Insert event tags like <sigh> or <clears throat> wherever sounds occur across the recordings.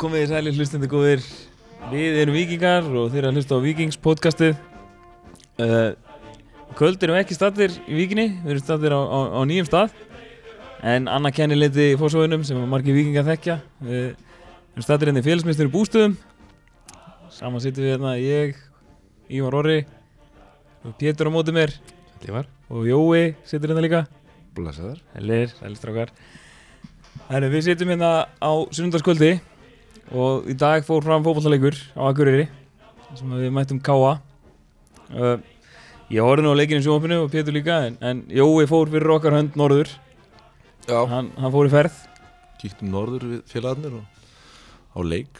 Komið þið sæli hlustandi góðir. Við erum vikingar og þeir eru að hlusta á Vikings podcastið. Uh, Kvöld erum ekki statir í vikinni Við erum statir á, á, á nýjum stað. En Anna kennir liti í fórsóðunum sem margir vikingar þekkja Við erum statir hérna í félagsmyndstur í bústöðum. Saman sittum við hérna ég, Ívar Orri og Pétur á móti mér. Lífar og Jói situr hérna líka. Blessaður. Hellir, sælistrákar Herru, við sitjum hérna á sunnundaskvöldi og í dag fór fram fótballleikur á Akureyri sem við mættum káa uh, Ég horfði nú á leikinu í sjónvapinu og Pétur líka en, en Jói fór fyrir okkar hönd norður. Já. Hann, hann fór í ferð. Kíktum norður við félagarnir og á leik.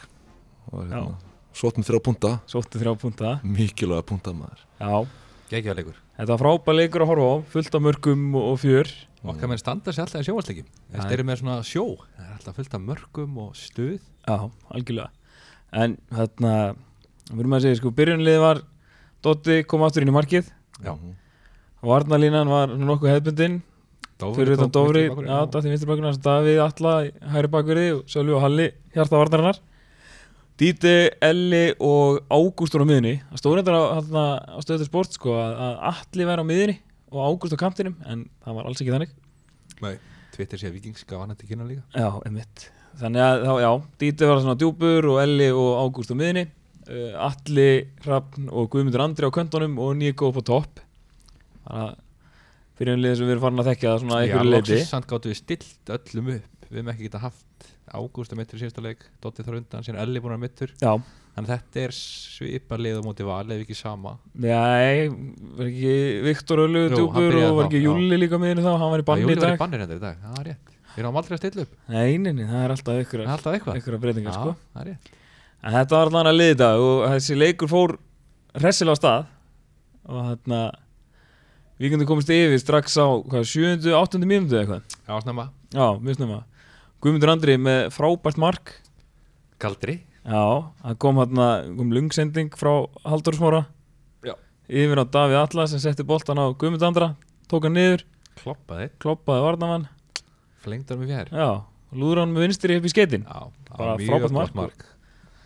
Og hérna Sóttum þrjá punta. Sótti þrjá punta. Mikilvæga punta maður. Já, Gekkjaða leikur. Þetta var frábær leikur að horfa á fullt af mörgum og, og fjör Okkar menn standa sér alltaf í sjóvarsleikjum Já. Þetta eru með svona sjó. Það er alltaf fullt af mörgum og stuð. Já, algjörlega. En þarna, við erum að segja sko, byrjunliði var Dotti kom aftur inn í markið. Já. Varnalínan var nokkuð hefbundin fyrir utan Dófri, já, Datti vinstri bakgrunnar Davíð, Alla, hæri bakverði og Sölvi og Halli, hjarta varnarinnar. Díti, Elli og Ágústur á miðunni það stóð reyndar á, á stöðu sport sko, að, að Alli væri á miðunni og Ágúst á kantinum en það var alls ekki þannig. Nei, Twitter sé að Vikings gaf hann þetta kynna líka. Já, einmitt. Þannig að, þá, já, Díti var svona djúpur og Elli og Ágúst á miðunni uh, Alli, Hrafn og Guðmundur Andri á köntunum og Níko upp á topp. Þannig að fyrir liðið sem við erum farin að þekkja svona að Já, einhverju leiti loksins samt gáttu við stilt öllum upp. Við hefum ekki geta haft Ágúst að mittur í síðasta leik Dotti þar undan, síðan Elli búin að mittur Já, Þannig að þetta er svipar lið á móti val ef ekki sama. Nei, var ekki Viktor hann djúpur og var ekki. Júli líka með henni þá, hann var í banni í dag. í bannir í dag, það er rétt. Við erum aldrei að stilla upp, Nei, nei, nei, það er alltaf ykkur ykkur breytingar sko. Já, það er rétt. En þetta var allan að liði dag og þessi leikur fór hressilega á stað. Og þarna Víkandi komist yfir strax á hvað, 7. 8. mínútu eða eitthvað? Já, snemma, Já, mjög snemma Guðmundur Andri með frábært mark. Galdri Já, það kom hérna kom lungsending frá Haldur Smára. Já. Yfir á Davíð Alla sem setti boltan á Guðmund Andra tók hann niður, Kloppaði, kloppaði varnamann flengdar með fjær. Já, lúður hann með vinstri upp í skeitin Bara frábært mark. mark.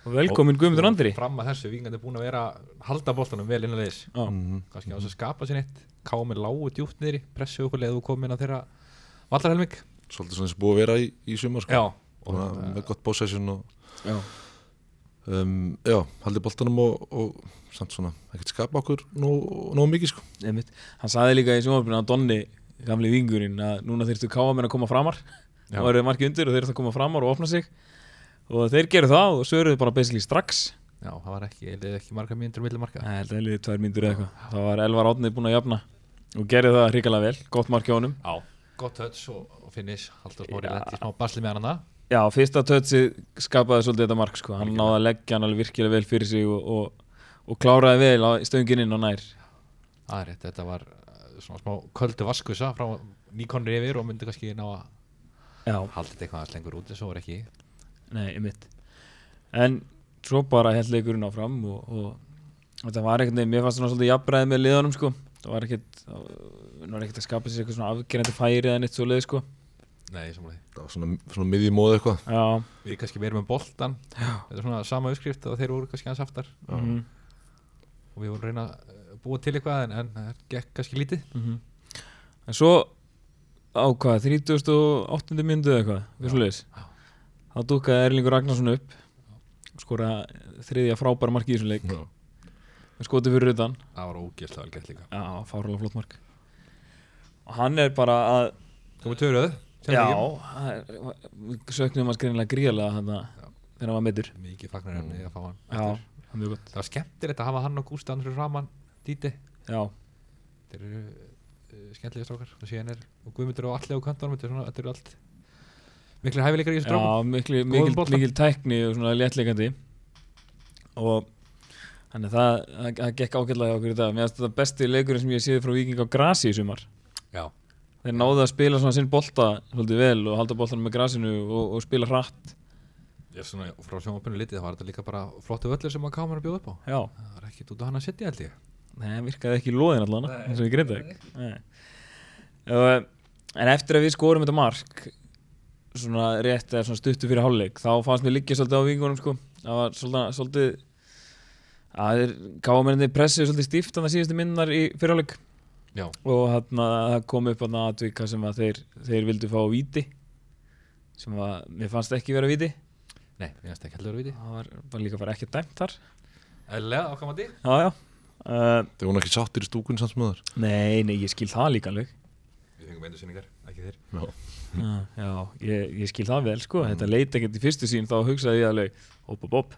Og velkomin Guðmundur Andri. Fram að þessu, vingandi búin að vera halda boltanum vel innan leis Já, Mhm. kannski á þess að skapa sér neitt. Ká með lágu djúpt niðri, pressu okkur leðu komin á þeirra vallarhelming Svolítið svona sem búið að vera í, í sumar sko. Já, og og, með gott possession og já, um, Já, haldið boltanum og, og samt svona ekkert skapa okkur nóg, nóg mikið sko. Einmitt. Hann saði líka í sjónvarpinu að Donni gamli vingurinn að núna þyrftu káamenn að koma framar. Já. og eru markið undir og þeir þurftu að koma framar og opna sig. Og þeir geru það og söruðu bara basically strax. Já, það var ekki, ég leiði ekki marga mínútur milli marka. Nei, held að liðið tvær myndur eða eitthvað. Það var Elvar Átni búinn að jafna og gerði það hrikalega vel, gott mark hjá honum. Já, gott höts og, og finish. Haldur smári Já. lendi smá basli með hana. Já, fyrsta tötsi skapaði svolítið þetta mark sko. hann náði að leggja hann alveg virkilega vel fyrir sig og, og, og kláraði vel á stöngin inn og nær. Það er rétt, þetta var uh, svona smá köldu vaskusa frá nýkonri yfir og myndi kannski ná að halda þetta eitthvað aðeins lengur út en svo var ekki. Nei, einmitt. En svo bara held leikurinn áfram og, og þetta var ekkert, mér fannst svona svolítið jafnbræði með liðanum sko. það var ekkert það var ekkert að skapa sér eitthvað svona afgerandi færi eða neitt svo leið sko. Nei, samlega Það var svona, svona miðjumóð eitthvað. Já, Við kannski verðum með boltan Já. Þetta er svona sama uppskrift og þeir voru kannski aðeins aftar. Mhm, og við vorum að reyna að búa til eitthvað en, en það gekk kannski lítið. Mhm. En svo á hvað, 38. myndu eða eitthvað, við svo leiðis Já. þá dúkkaði Erlingur Ragnarsson upp skora þriðja frábæra mark í þessum leik. Já. með skoti fyrir utan. Það var ógæslega vel gett líka. Já, fárlega flott mark og hann er bara að Komum töruð já, söknum að skriðinlega gríðlega þegar hann var meittur Mikið fagnar efni að fá hann já, það var skemmtilegt að hafa hann og Gústa fyrir framann Díti já, Þeir eru uh, skemmtilega strákar. Og síðan er og Guðmundur og allir á kantanum þetta er eru allt miklu hæfileikar í þessu strákum. Mikil, mikil, tækni og svona léttleikandi. Og þannig að það, það, gekk hjá okkur í dag. Mér finnst þetta besti leikurinn sem ég séð frá Viking á grasi í sumar Já, þeir náðu að spila svona sinn bolta svolítið vel og halda boltanum með grasinu og, og spila hratt. Ég er svona frá sjónvapinu litið það var þetta líka bara flottu völlur sem að kamera bjóð upp á. Já, Það var ekkit út á hann að setja held ég. Nei, virkaði ekki í loðin allan eins og greita ekki en eftir að við skorum þetta mark svona rétt eða svona stuttu fyrir hálfleik þá fannst mér liggja svolítið á vingunum sko. Það var svolítið, svolítið að þeir káamenninni pressið að Já, og þarna það kom upp þarna atvika sem að þeir, þeir vildu fá á víti sem að mér fannst ekki vera víti. Nei, mér finnst ekki að viti það var, var líka bara ekki dæmt þar. Eðlega, ákvæmandi já já. Uh, Þeir voru ekki sáttir í stúkun samt sem öður nei, nei, ég skil það líka alveg. Við fengum einu sinningar, ekki þeir. Já, Já, já ég, ég skil það vel sko. Þetta leit ekkert í fyrstu sín þá hugsaði ég alveg Hopp, hopp, hopp.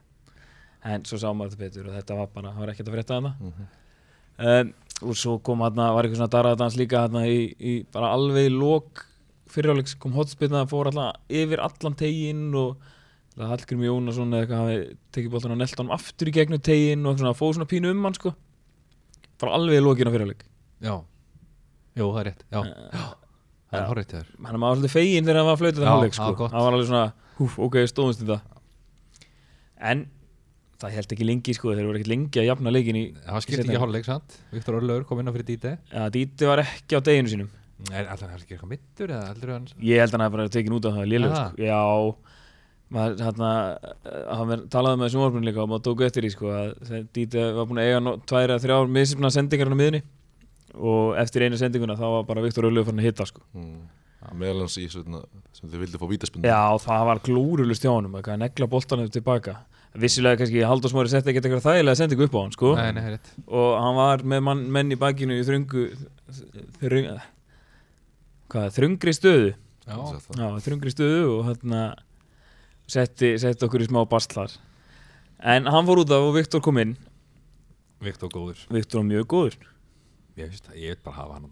En svo sá maður þetta betur og þetta var bara Það var ekkert að frétta hana Mhm. um, Og svo kom hana, var eitthvað svona darraðadans líka hana í, í bara alveg í lok Fyriráleiks kom hotspilna Fór alltaf yfir allan teginn Og það Hallgrim Jónasson eða eitthvað hafi tekið boltan og nelt honum aftur í gegnum teginn Og svona, fóð svona pínu um hann sko. Bara alveg í lokin á fyriráleik Já, jú, það er rétt Já, uh, það er horrið til þér. Hann var svolítið feginn þegar hann var Já, það hálfleik það sko. hann var alveg svona, húf, ok, stóðumst þetta en það held ekki lengi sko, þeir voru ekkert lengi að jafna leikin í, Það skipti ekki hálfleik, sant? Viktor Örlaugur kom inn á fyrir díti að Díti var ekki á deginu sínum Er alltaf hann ekki eitthvað mittur eða heldur hann ég held að hann hafi bara tekin út af það Aha. sko. já maður, hérna, hann ver- talaði með þessum orðbunum líka og maður tóku eftir í sko, að Díti var búin að eiga no, tvær eða þrjár misifna sendingar hann á miðunni og eftir einu sendinguna þá var bara Viktor Örlöf farin að hitta sko. Mm. meðal hans í svona, sem þið vildi fá vítaspindu Já, það var glúrulust hjá honum að negla boltanum tilbaka Vissilega kannski Halldór Smári setti ekki eitthvað þægilega sendingu upp á hann sko. Nei, nei, og hann var með mann, menn í bakinu í þröngu þröng, hvað, þröngri stöðu. Já, Já, þröngri stöðu og hérna setti, setti okkur í smá bastlar en hann fór út af og Viktor kom inn. Viktor góður. Viktor var mjög góður. Ég veist ég vil bara hafa hann.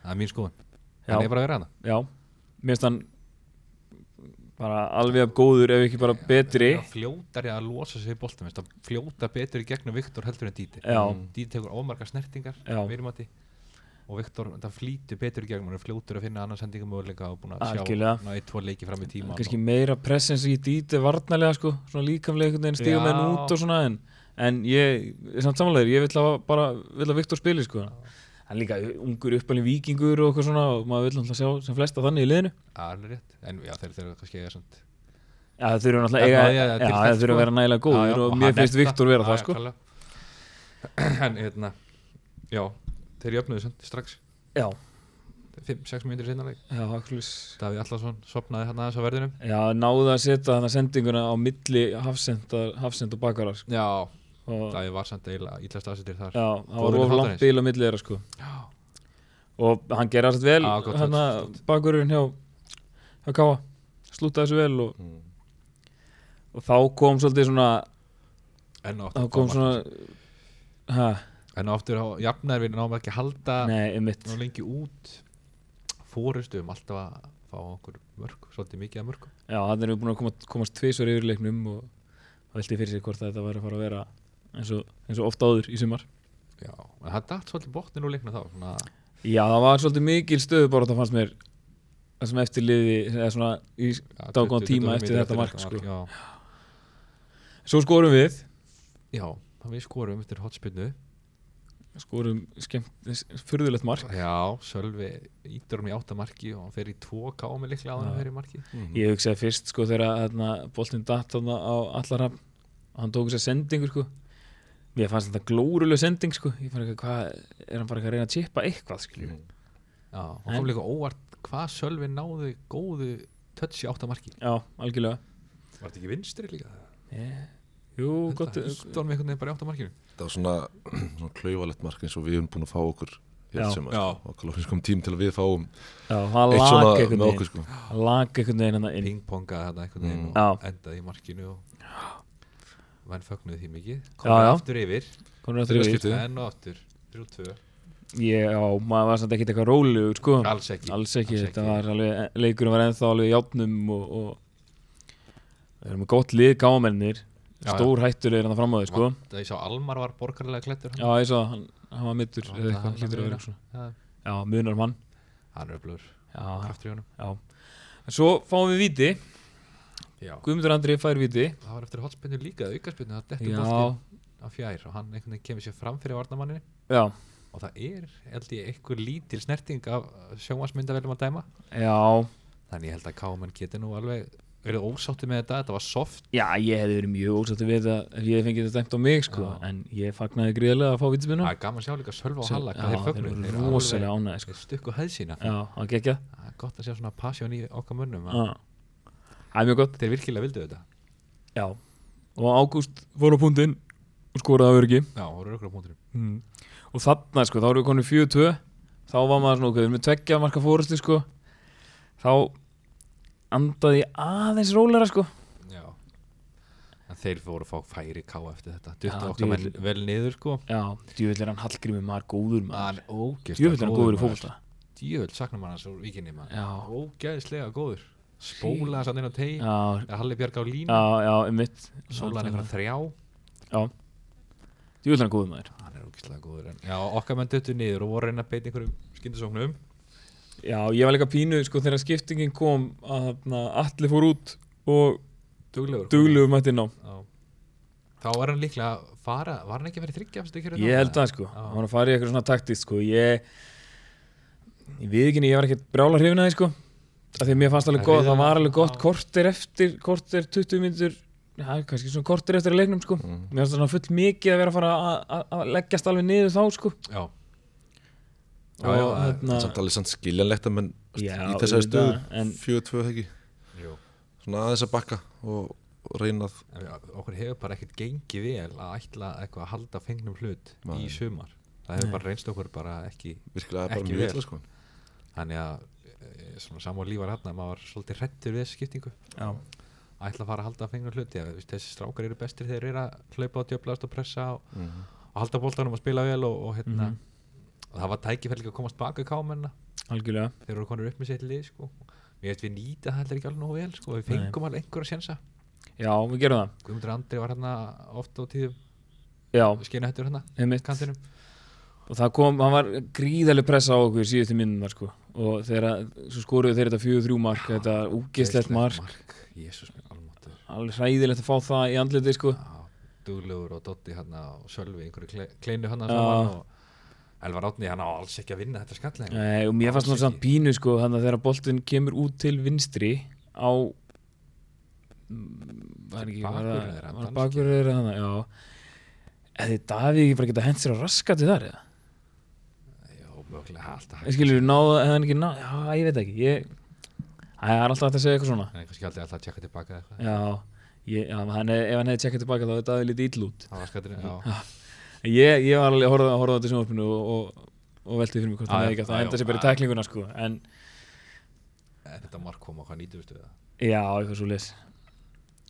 Það er mín skoðun. Já. Hann er bara að vera hana Já, mér finnst hann bara alveg af góður ef ekki bara betri. Fljótari að losa sig í boltum veist, að Fljóta betur í gegnum Viktor heldur en Díti Já. Díti tekur ómarga snertingar Já. og Viktor það flýtur betur í gegnum hann er fljótur að finna annan sendingum möguleika og búin að sjá eitt, tvo leiki fram í tíma. Kannski meira presens í díti varnarlega sko, svona veginn stíga Já. menn út og svona en, en ég, samt samanlegur, ég vil að bara vil að Viktor spili sko hann er líka ungur uppalinn vikingur og eitthvað svona og maður vil alltaf sjá sem flesta þannig í liðinu. Alveg rétt. En já þeir þurfa kannski eiga svona Já, það þurfa náttúrulega Já, eiga, já, já, já, þess, þurfa að sko. vera nægilega góður Já, já, og mér hann finnst er Viktor vera Já, það já, sko en hérna já, þeir jöfnuðu samt strax. Já, 5-6 mínútur sinna leik. Já, akkulis Davíð Allarsson sopnaði hérna aðeins á verðinum. Já, náðu að setja þannig sendinguna á milli hafsend, og bakara sko. já, Davíð var samt eiginlega ítlast aðsettir þar. Já, það var of langt bíl á milli þeirra sko. Já, og hann gerði allt vel hérna touch, gott. bakurinn hjá hjá Káa, slútaði þessu vel og, mm. og þá kom svolítið svona enn og þá aftur kom svona mark. ha, enn og aftur á jafnæður við náum ekki að halda nei, einmitt. Ná lengi út. Fórustu um alltaf að fá okkur mörg svolítið mikið að mörgum já, hann er búin að koma, komast tvisvar yfir leiknum og velti fyrir sig hvort þetta væri að fara að vera eins og, eins og ofta áður í sumar. Já, en það dætt svolítið botnin úr leikna þá svona, já, það var svolítið mikil stöðu bara það fannst mér það sem eftir liði eða svona í, já, Dágóðan 20 tíma mínútur eftir þetta mark, sko. já, svo skorum við. Já, það við skorum eftir hotspinnu skorum skemmt, furðulegt mark. Já, Sölvi ítur um í áttamarki og hann fer í 2K með líklega á hann að fer í marki. Mm. ég hugsaði fyrst sko þegar hérna, boltinn datt þarna á allarhafn hann tók þess að sendingu sko mér fannst þetta glóruleg sending sko ég fann ekki hvað, er hann bara ekki að reyna að chippa eitthvað skilju Mm. já, og En- kom líka óvart hvað Sölvi náði góðu touch í áttamarki já, algjörlega var þetta ekki vinstri líka? yeah. jú, gott Ítt var með einhvern veginn bara í áttamarkinu Það var svona, <clears throat> svona klauvalegt mark eins og við erum búin að fá okkur Já. sem Já. og kalorins kom tím til að við fáum já, eitt svona með okkur sko. lag einhvern veginn hann inn pingpongaði þetta einhvern veginn Mm. Og endaði í markinu og menn fögnuði því mikið. Komur aftur yfir. og aftur. 3-2 ég, já, maður var samt ekkert eitthvað rólegur sko. Alls ekki. Alls ekki, þetta var alveg leikurinn var ennþá alveg játnum og, og við erum með gott lið gámennir. Stór hættur er hann fram á því sko. Það ég sá Almar var borgarlega klettur já, ég svo, hann, hann var mittur Já, að munar mann hann er já, kraftur í honum. Já. En svo fáum við viti. Guðmundur Andri fær viti. Það var eftir hotspinnu líka aukarspinnu það dettur bolti á fjær og hann einhvern veginn kemur sér fram fyrir varnamanninni já, og það er held ég einhver lítil snerting af sjómasmyndavelum að dæma. Já. Þannig ég held að Káman geti nú alveg verið ósátti með þetta, þetta var soft. Já, ég hefði verið mjög ósætti við þetta ef ég hefði fengið þetta dæmt á mig sko. En ég fagnaði gríðarlega að fá vítaspinnu það er gaman sjá líka Sölva og Halla þeir eru rosalega ánægði sko. stukku hæð sína. Já, það er gott að sjá svona passion í okkar Já, það er mjög gott þeir virkilega vildu þetta. Já, og Ágúst fór á púntinn og skoraði að örgi já, voru ykkur á punktunum mm. og þarna sko, þá erum við konið 4-2 þá var maður svona okkur með tveggja marka fórustu sko. Þá andaði aðeins rólera sko. Já. En þeir fóru að fá færi ká eftir þetta. Duttu okkar djöfull. vel niður sko. Já, djúvill er hann Hallgrími maður góður maður. Er Djúvill er hann góður í maður. fókbalta djöfull saknar mann hans úr vikinni maður. Já. ógeðslega góður spóla að inn á tegi er Halli Björg á línu. Já, já, um mitt sóla hann einhverja þrjá. Já, djúvill er hann góður maður. Hann er ógeðslega góður en já okkar menn duttu niður og voru að reyna að beita einhverjum skyndisóknum. Já, ég var líka pínu sko þegar skiptingin kom að allir fór út og duglegur mætti ná. Þá var hann líklega að fara var hann ekki að vera þryggja Ég held það sko, hann var að fara í eitthvað svona taktist sko. Ég, ég við ekki, ég var ekkert brála hrifin að því sko af Því að mér fannst alveg við- það var alveg gott já. korter eftir, korter 20 minnur Já, kannski svona korter eftir að leiknum sko Mm. Mér fannst það svona full mikið að vera að fara að- að að leggjast alveg niður þá sko já Já, Og já, það- hérna samt alveg samt skiljanlegt að menn Já, í þessari stöðu auðvitað, en- 4-2 þegar ekki Jú. svona aðeins að bakka og, og reyna að En við- okkur hefur bara ekkert gengið vel að ætla eitthvað að halda fengnum hlut Nei. í sumar það hefur Nei. bara reynst okkur bara ekki virkilega bara Ekki mjög vel. illa sko þannig að samá lífar hérna maður var svolítið hrettur við þessi skiptingu. Já, að ætla að fara að halda fengnum hlut Já, veist, þessi strákar eru bestir þegar þeir eru að hlaupa og djöblast og pressa og, mm. og halda boltanum og spila vel og, og hérna Mhm. og það var tækifæl líka að komast baka kámenna algjörlega. Þeir eru konur upp með sér lið sko. mér veist við nýta það ekki alveg nógu vel sko. við Nei. fengum alveg einhverja sjensa Já, við gerum það. Guðmundur Andri var hérna oft á tíðum. Já, skeinu hættur hérna og það kom, hann var gríðarlega pressa á okkur síðustu minnunar sko og þegar, skoruðu þeir þetta 4-3 mark þetta úgislegt mark minn almáttur alveg hræðilegt að fá það í andliti sko Já, duglegur og Dotti hérna og Sölvi einhverju kle, kleinu hérna Já. saman og Elvar Átni hann á alls ekki að vinna þetta skallega Nei, og mér fannst ekki. pínu sko þannig að þegar boltinn kemur út til vinstri á Mm, var ekki þeirra þannig, já eða Davíð ekki bara geta hent sér á raskati þar eða? Já, mögulega alltaf Ég skilur, náða, hefði hann ekki náða, já, ég veit ekki ég, það er alltaf hægt að segja eitthvað svona. Nei, kannski aldrei alltaf að tjekka tilbaka eitthvað. Já, ég, já hann, ef hann hefði tjekkað tilbaka þá hefði Það já. En Ég, ég var alveg að horfa, horfa á þetta sjónvarpinu og, og, og veltið fyrir mig hvort Já, hann hefði ekki átt já, að henda já, sér bara í já. tæklinguna sko en En Þetta mark kom á við það já, eitthvað svo les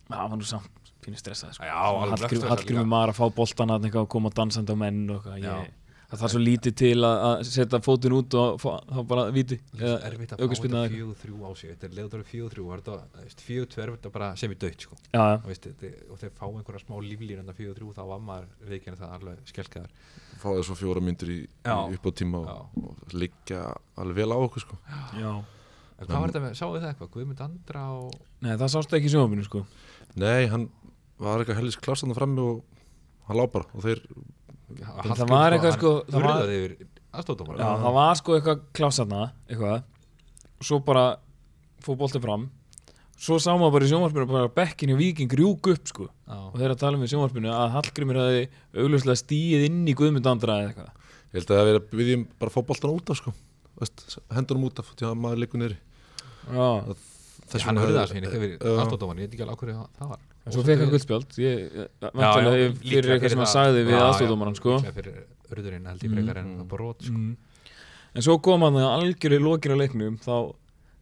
Það var nú samt pínu stressað sko. Líka. maður að fá boltan að koma dansandi á menn og ég, Það þarf svo lítið til að, að setja fótinn út og fá, þá bara víti. Það er erfitt að fá þetta eða fjögur þrjú á sig. Þetta er leiður fjögur þrjú Fjögur tvö er þetta bara sem í dött sko. Og, og þeir fá einhverja smá líflýr en það fjögur þrjú þá var maður reykjana það alveg skelkaðar fáðu svo fjóra myndur í, í upp á tíma og, og liggja alveg vel á okkur sko. Já. En hvað var þetta með, sáu þið það eitthvað? Guðmund Andra og Nei, það sást ekki í sjónvarpinu sko. Nei, hann var eitthvað hellis klástandu frammi og hann lá bara og þeir það var eitthvað, sko, það var- Já, það var sko eitthvað klásarna eitthvað. Og svo bara fór boltið fram. Svo sá maður bara í sjónvarpinu bara bekkin í Víking rjúk upp sko. Og þeir að tala um í sjónvarpinu að Hallgrimur hefði augljóslega stíið inn í Guðmundandra eða eitthvað. Ég held að það verið að við þeim bara að fá boltan út af sko. Hendunum út af því að maður niðri. Já, Þess Hann vegna hörði hefði- það sem ekki yfir Já. aðstóttumar Ég veit ekki alveg á hverju það var en svo fekk hann guldspjald ég, vantilega fyrir eitthvað sem hann það. sagði við aðstofdómaran sko. Líklega fyrir urðurinn held ég frekar en Mm. það brot sko. mm. en svo kom hann að algjörði lokir á leiknum. Þá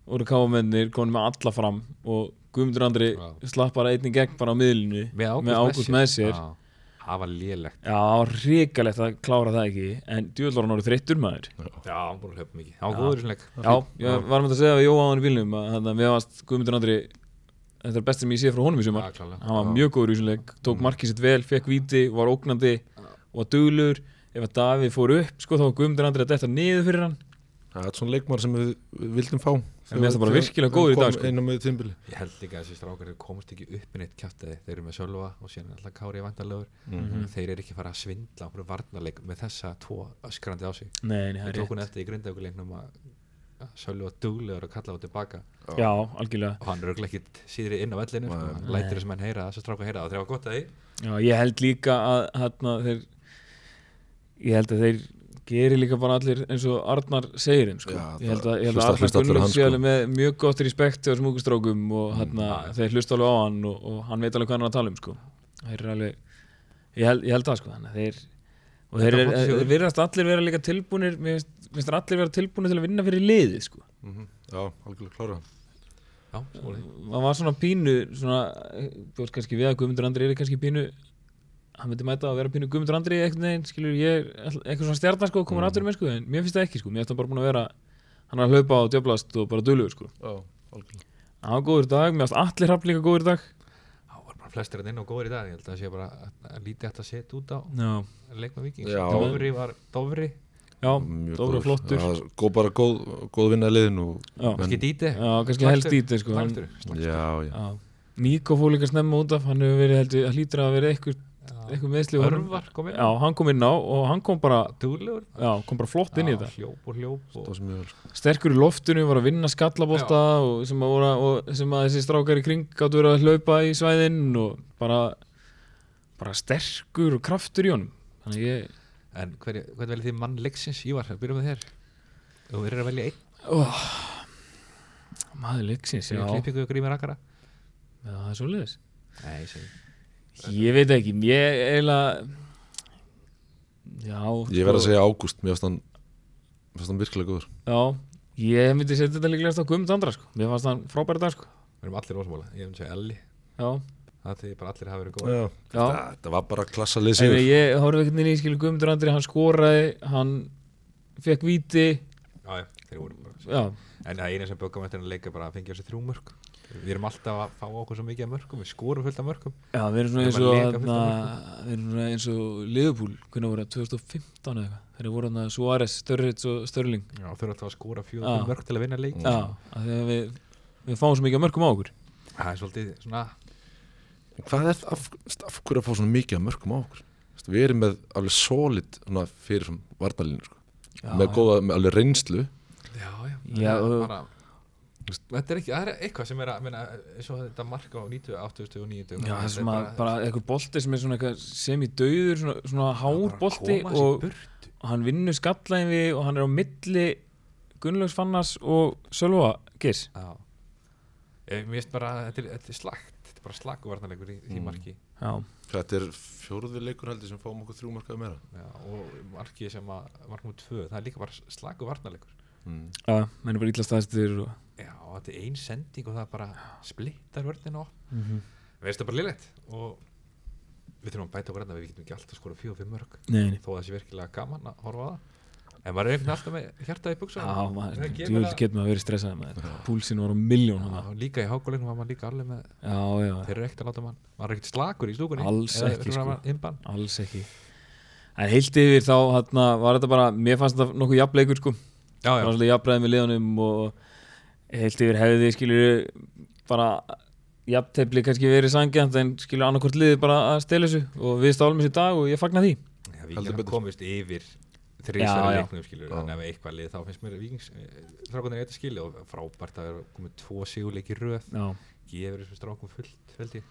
voru káamennir komin með alla fram og Guðmundur Andri slapp bara einnig gegn bara á miðlinu Með Ágúst með sér. Það var lélegt. Já, það var ríkalegt að klára það ekki. En djúvel var hann orðið þreyttur maður. Já, hann að hlaupa mikið. Það var Já. góður í svona leik. Já, ég var með að segja við Jóa á hann í bílnum að við varst Guðmundur Andri þetta er best sem ég sé frá honum í sumar. Klálega. hann var mjög góður í þessum leik tók markið sitt vel, fekk víti, var ógnandi og var duglur, ef að Davíð fór upp sko þá var Guðmundur Andri að detta niður fyrir hann. Það er svona leikmar sem við, við vildum fá. En mér finnst það bara virkilega góður í dag, sko. Ég held líka að þessi strákar komast ekki upp í neitt kjáttið Þeir eru með Sölva og síðan er alltaf Kári vandarlegur Mhm. Þeir eru ekki að fara að svindla á varnarleik með þessa tvo öskrandi á sig Það Sölvi var duglegur að kalla á tilbaka Já, algjörlega og hann er örugglega ekkit síðri inn á vellinu sko. Hann lætur þess að menn heyra þess að stráka heyra það þegar var gott að því Já, ég held líka að hérna þeir ég held að þeir gerir líka bara allir eins og Arnar segir þeim sko. Ég held að, það ég held að Arnar hann, sé sko. alveg með mjög gott respekt á smúkustrákum og hérna, já. þeir hlusta alveg á hann og, og hann veit alveg hvað hann er að tala um sko. þeir eru alveg ég held, ég held það sko þannig að þeir og þeir, þeir virðast allir vera líka tilbúnir mér finnst mér finnst þeir allir vera tilbúnir til að vinna fyrir liðið sko. Mhm. Já, algjörlega klára já, svona það var svona pínu svona, þú veist kannski við að Guðmundur Andri er kannski pínu hann myndi mæta að vera pínu Guðmundur Andri eitthvað neginn, skilur ég, eitthvað svona stjarnar sko, komur Mm. aftur með sko, en mér finnst það ekki sko, mér finnst það bara búin að vera hann er að hlaupa og djöblast og bara dölugur sko Já, algjörlega hann var góður dag, mér finnst allir hafn líka góður í dag það var bara flestir inn og góður í dag ég held að það sé bara að- að lítið hægt að setja út á já, leik með vikings Já. Dofri var Dofri já, Dóri góður. flottur. Já, góð, bara góð, góð vinna liðin og kannski díti já kannski helst þetta sko. Já, já já, Níko fór líka snemma út af. Hann hefur verið, heldur, það hlýtur að vera eitthvað, eitthvað meðsli og hann- Örvar kom inn. Já, hann kom inn á og hann kom bara, duglegur já, kom bara flott inn í þetta. hljóp og hljóp Það og sko. sterkur í loftinu, var að vinna skallabólta og sem að, voru, og sem að þessi strákar í kring gáttu verið að hlaupa í svæðin og bara bara sterkur og kraftur í honum. Þannig að ég en hver, hvern veljið þið mann leiksins? Ívar, byrjum með þér. Þú verður að velja einn. Oh, maður leiksins, já, já. klippingu og grímir akkara? Það er nei, ég veit ekki, ég eiginlega já Ég verð að segja Ágúst, mér finnst hann mér finnst hann virkilega góður. Já, ég myndi setja þetta líklegast á Guðmund Andra sko. mér fannst hann frábæri dag sko. við erum allir ósamála, ég myndi segja Elli. Já, það þið bara allir hafa verið góð Þetta var bara klassa lið En sigur. ég horfði ekkert inn í skilu Guðmundur Andri, hann skoraði, hann fekk víti, já, þeir voru bara já, en það eina sem bökum eftir að leika bara að fengja þessi þrjú mörg við erum alltaf að fá okkur svo mikið af mörgum við skorum fullt af mörgum já, við erum svona eins þarna, svona eins og Liverpool, hvernig voru það, 2015 eða eitthvað, þegar voru hann Suárez, Störrits og Störling, já, þau eru alltaf að skora Já. fjóð mörg til að vinna leik já, við, við fáum svo mikið af mörgum á okkur. það er svolítið svona Hvað er af, af hverju að fá svona mikið af mörgum á okkur? Við erum með alveg solid svona, fyrir svona varnalínu sko. Með góða, með alveg reynslu. Já, já, það er bara Þetta er ekki, það er eitthvað sem er að minna, þetta mark á 90, 80 og 90 Já, það er sem að bara eitthvað bolti sem er svona eitthvað semi-dauður, svona, svona hár bolti og og hann vinnur skallæfi og hann er á milli Gunnlaugs Fannars og Sölva Girs. Já. Mér finnst bara, þetta er, þetta er slagt Bara slaguvarnarleikur í því Mm. marki Já, Þetta er fjórði leikur heldur sem fáum okkur þrjú markaði meira Já, og marki sem að mark múið tvö, það er líka bara slaguvarnarleikur mm. já, menn er bara illa staðstir og... Já, og þetta er ein sending og það bara splittar vörðin á Mm -hmm. Veist það bara liðlegt og við þurfum að bæta okkur að við getum ekki alltaf skora fjóð og fimm mörg Nei, nei. þó að það sé virkilega gaman að horfa á það en maður er einhvern veginn alltaf með hjartað í buksa Já, maður, það- getur maður verið stressað maður. Púlsinn var á. Já, líka í hákólinu var maður líka alveg með Já, já, þeir eru ekkert að láta mann maður er ekkert slagur í stúkunni Alls ekki, sko. alls ekki. En heilt yfir þá hana, var þetta bara, mér fannst þetta nokkuð jafnleikur sko. já, Það já, var svolítið jafnræði með liðanum og heilt yfir hefði skilur bara jafntefli kannski verið sangjant en skilur annarkvort liðið bara að stela þessu og við stálum þessu dag og ég fagna því. betur. komist yfir þrísverði já. leiknum skilur Já. þannig að ef eitthvað lið þá finnst mér vikings strákunir eitthvað skilja og frábært að vera komið tvo sigurleiki í röð. Já. gefur þessum strákum fullt held ég.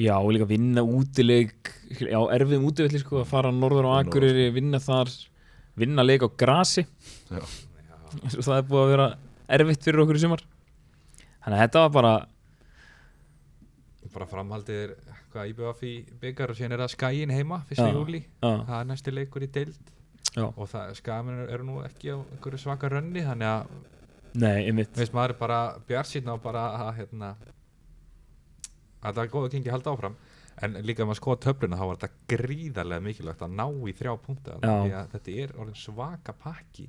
Já, og líka vinna útileik já, erfiðum útivelli sko, að fara norður á Akureyri, vinna þar vinna leik á grasi. Já, og <laughs> það er búið að vera erfitt fyrir okkur í sumar. Þannig að þetta var bara bara framhaldið er hvað IBF í byggar og síðan er það skæin heima fyrsta Já. júli já, það er næsti leikur í deild Já. og það skæmin eru nú ekki á einhverju svaka rönni þannig að nei, einmitt. Veist maður er bara bjarsýtna og bara að hérna að það er góð að gengi halda áfram. En líka ef maður skoða töfluna þá var þetta gríðarlega mikilvægt að ná í þrjá að þetta er orðin svaka pakki.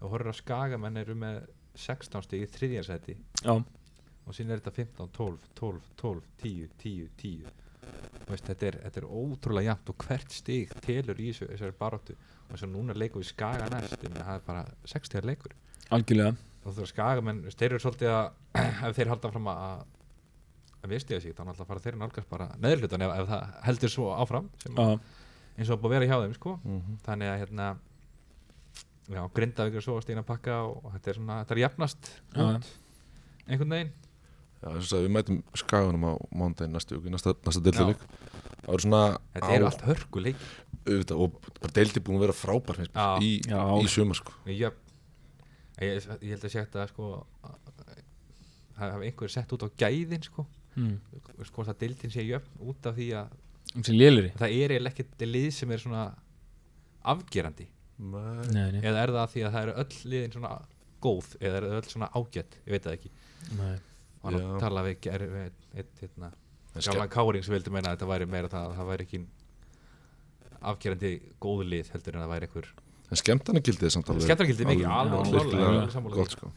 Og horfður að skagamenn eru með 16 stig í þriðjarsæti já, og síðan er þetta 15, 12, 12, 12, 10, 10, 10 Þú veist, þetta, er, þetta er ótrúlega jafnt og hvert stig telur í þessu, þessari baróttu og að núna leikum við skaga næst það er bara 60 leikur. Algjörlega. Og þú veist skagamenn, þeir eru svolítið að <clears throat> ef þeir halda fram að að viðstíða sig, þá náttúrulega fara þeir nálgast bara neðurlutan ef, ef það heldur svo áfram sem, já, eins og búið að vera hjá þeim sko. Mhm. þannig að hérna já, Grindavík er svo að stína pakka og, og þetta er svona, þetta er jafnast einhvern veginn. Já, þess að við mætum skaganum á mándaginn næstu viku, næsta, næsta deildaleik Það eru svona þetta eru allt hörkuleik auðvitað, og bara deildi búin að vera frábær finnst Já. í, Já. í sumar sko. ég, ég, ég held að sé þetta sko að- það hafa einhver sett út á gæðin sko, mm. sko að deildin sé jöfn út af því að um það er eiginlega ekkert lið sem er svona afgerandi Nei. nei, eða er það því að það eru öll liðin svona góð eða eru öll svona ágætt, ég veit það ekki nei. og hann Já. tala við, ger, við eitt, eitt, hérna, káring sem vildi meina að þetta væri meira það að það væri ekki afgerandi góð lið heldur en að það væri einhver En skemmtana gildið samt alveg skemmtargildið mikið, alveg því. sko.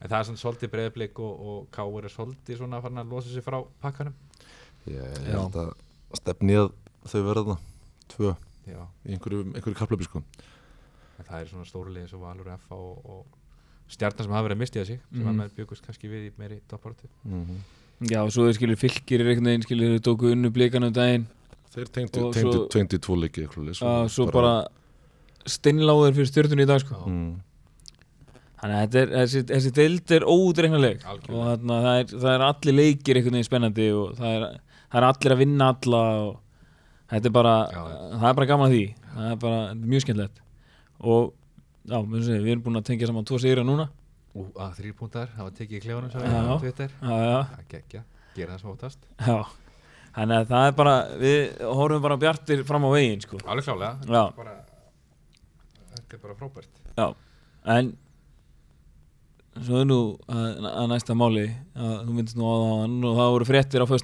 en það er svona svolítið breyðblik og, og káur er svolítið svona farin að losa sig frá pakkanum Ég Já. held að stefni að þau verða tvö já, í einhverju, einhverju kaplöpi sko. en það er svona stóru lið eins og Valur F og, og stjarnar sem hafa verið að mistið sig sem Mhm. að menn byggust kannski við í meiri topparötu mm já, og svo er skilur fylgir er einhvern veginn skilur þau tóku unnu blíkan um daginn Þeir tengdu, Og tengdu svo- 22 leiki svo bara steinláður fyrir stjórnunni í dag sko. mm, þannig að er, þessi, þessi deild er ódreiknuleg og þarna, það, er, það er allir leikir einhvern veginn spennandi og það er, það er allir að vinna alla og þetta er bara Já, það er bara gaman að því. Það er bara mjög skemmtilegt. Og já, við, segja, við erum búin að tengja saman tvo sigra núna. Og að þrýr púntar hafa tekið í klefunum svo Já. á Twitter. Já, já, það gekkja, gera það sem óttast. Já þannig að það er bara, við horfum bara bjartir fram á veginn sko. alveg klálega, Já. bara, þetta er bara frábært. Já, en svo er nú að, að næsta máli að þú myndist nú á það og það voru fréttir á var-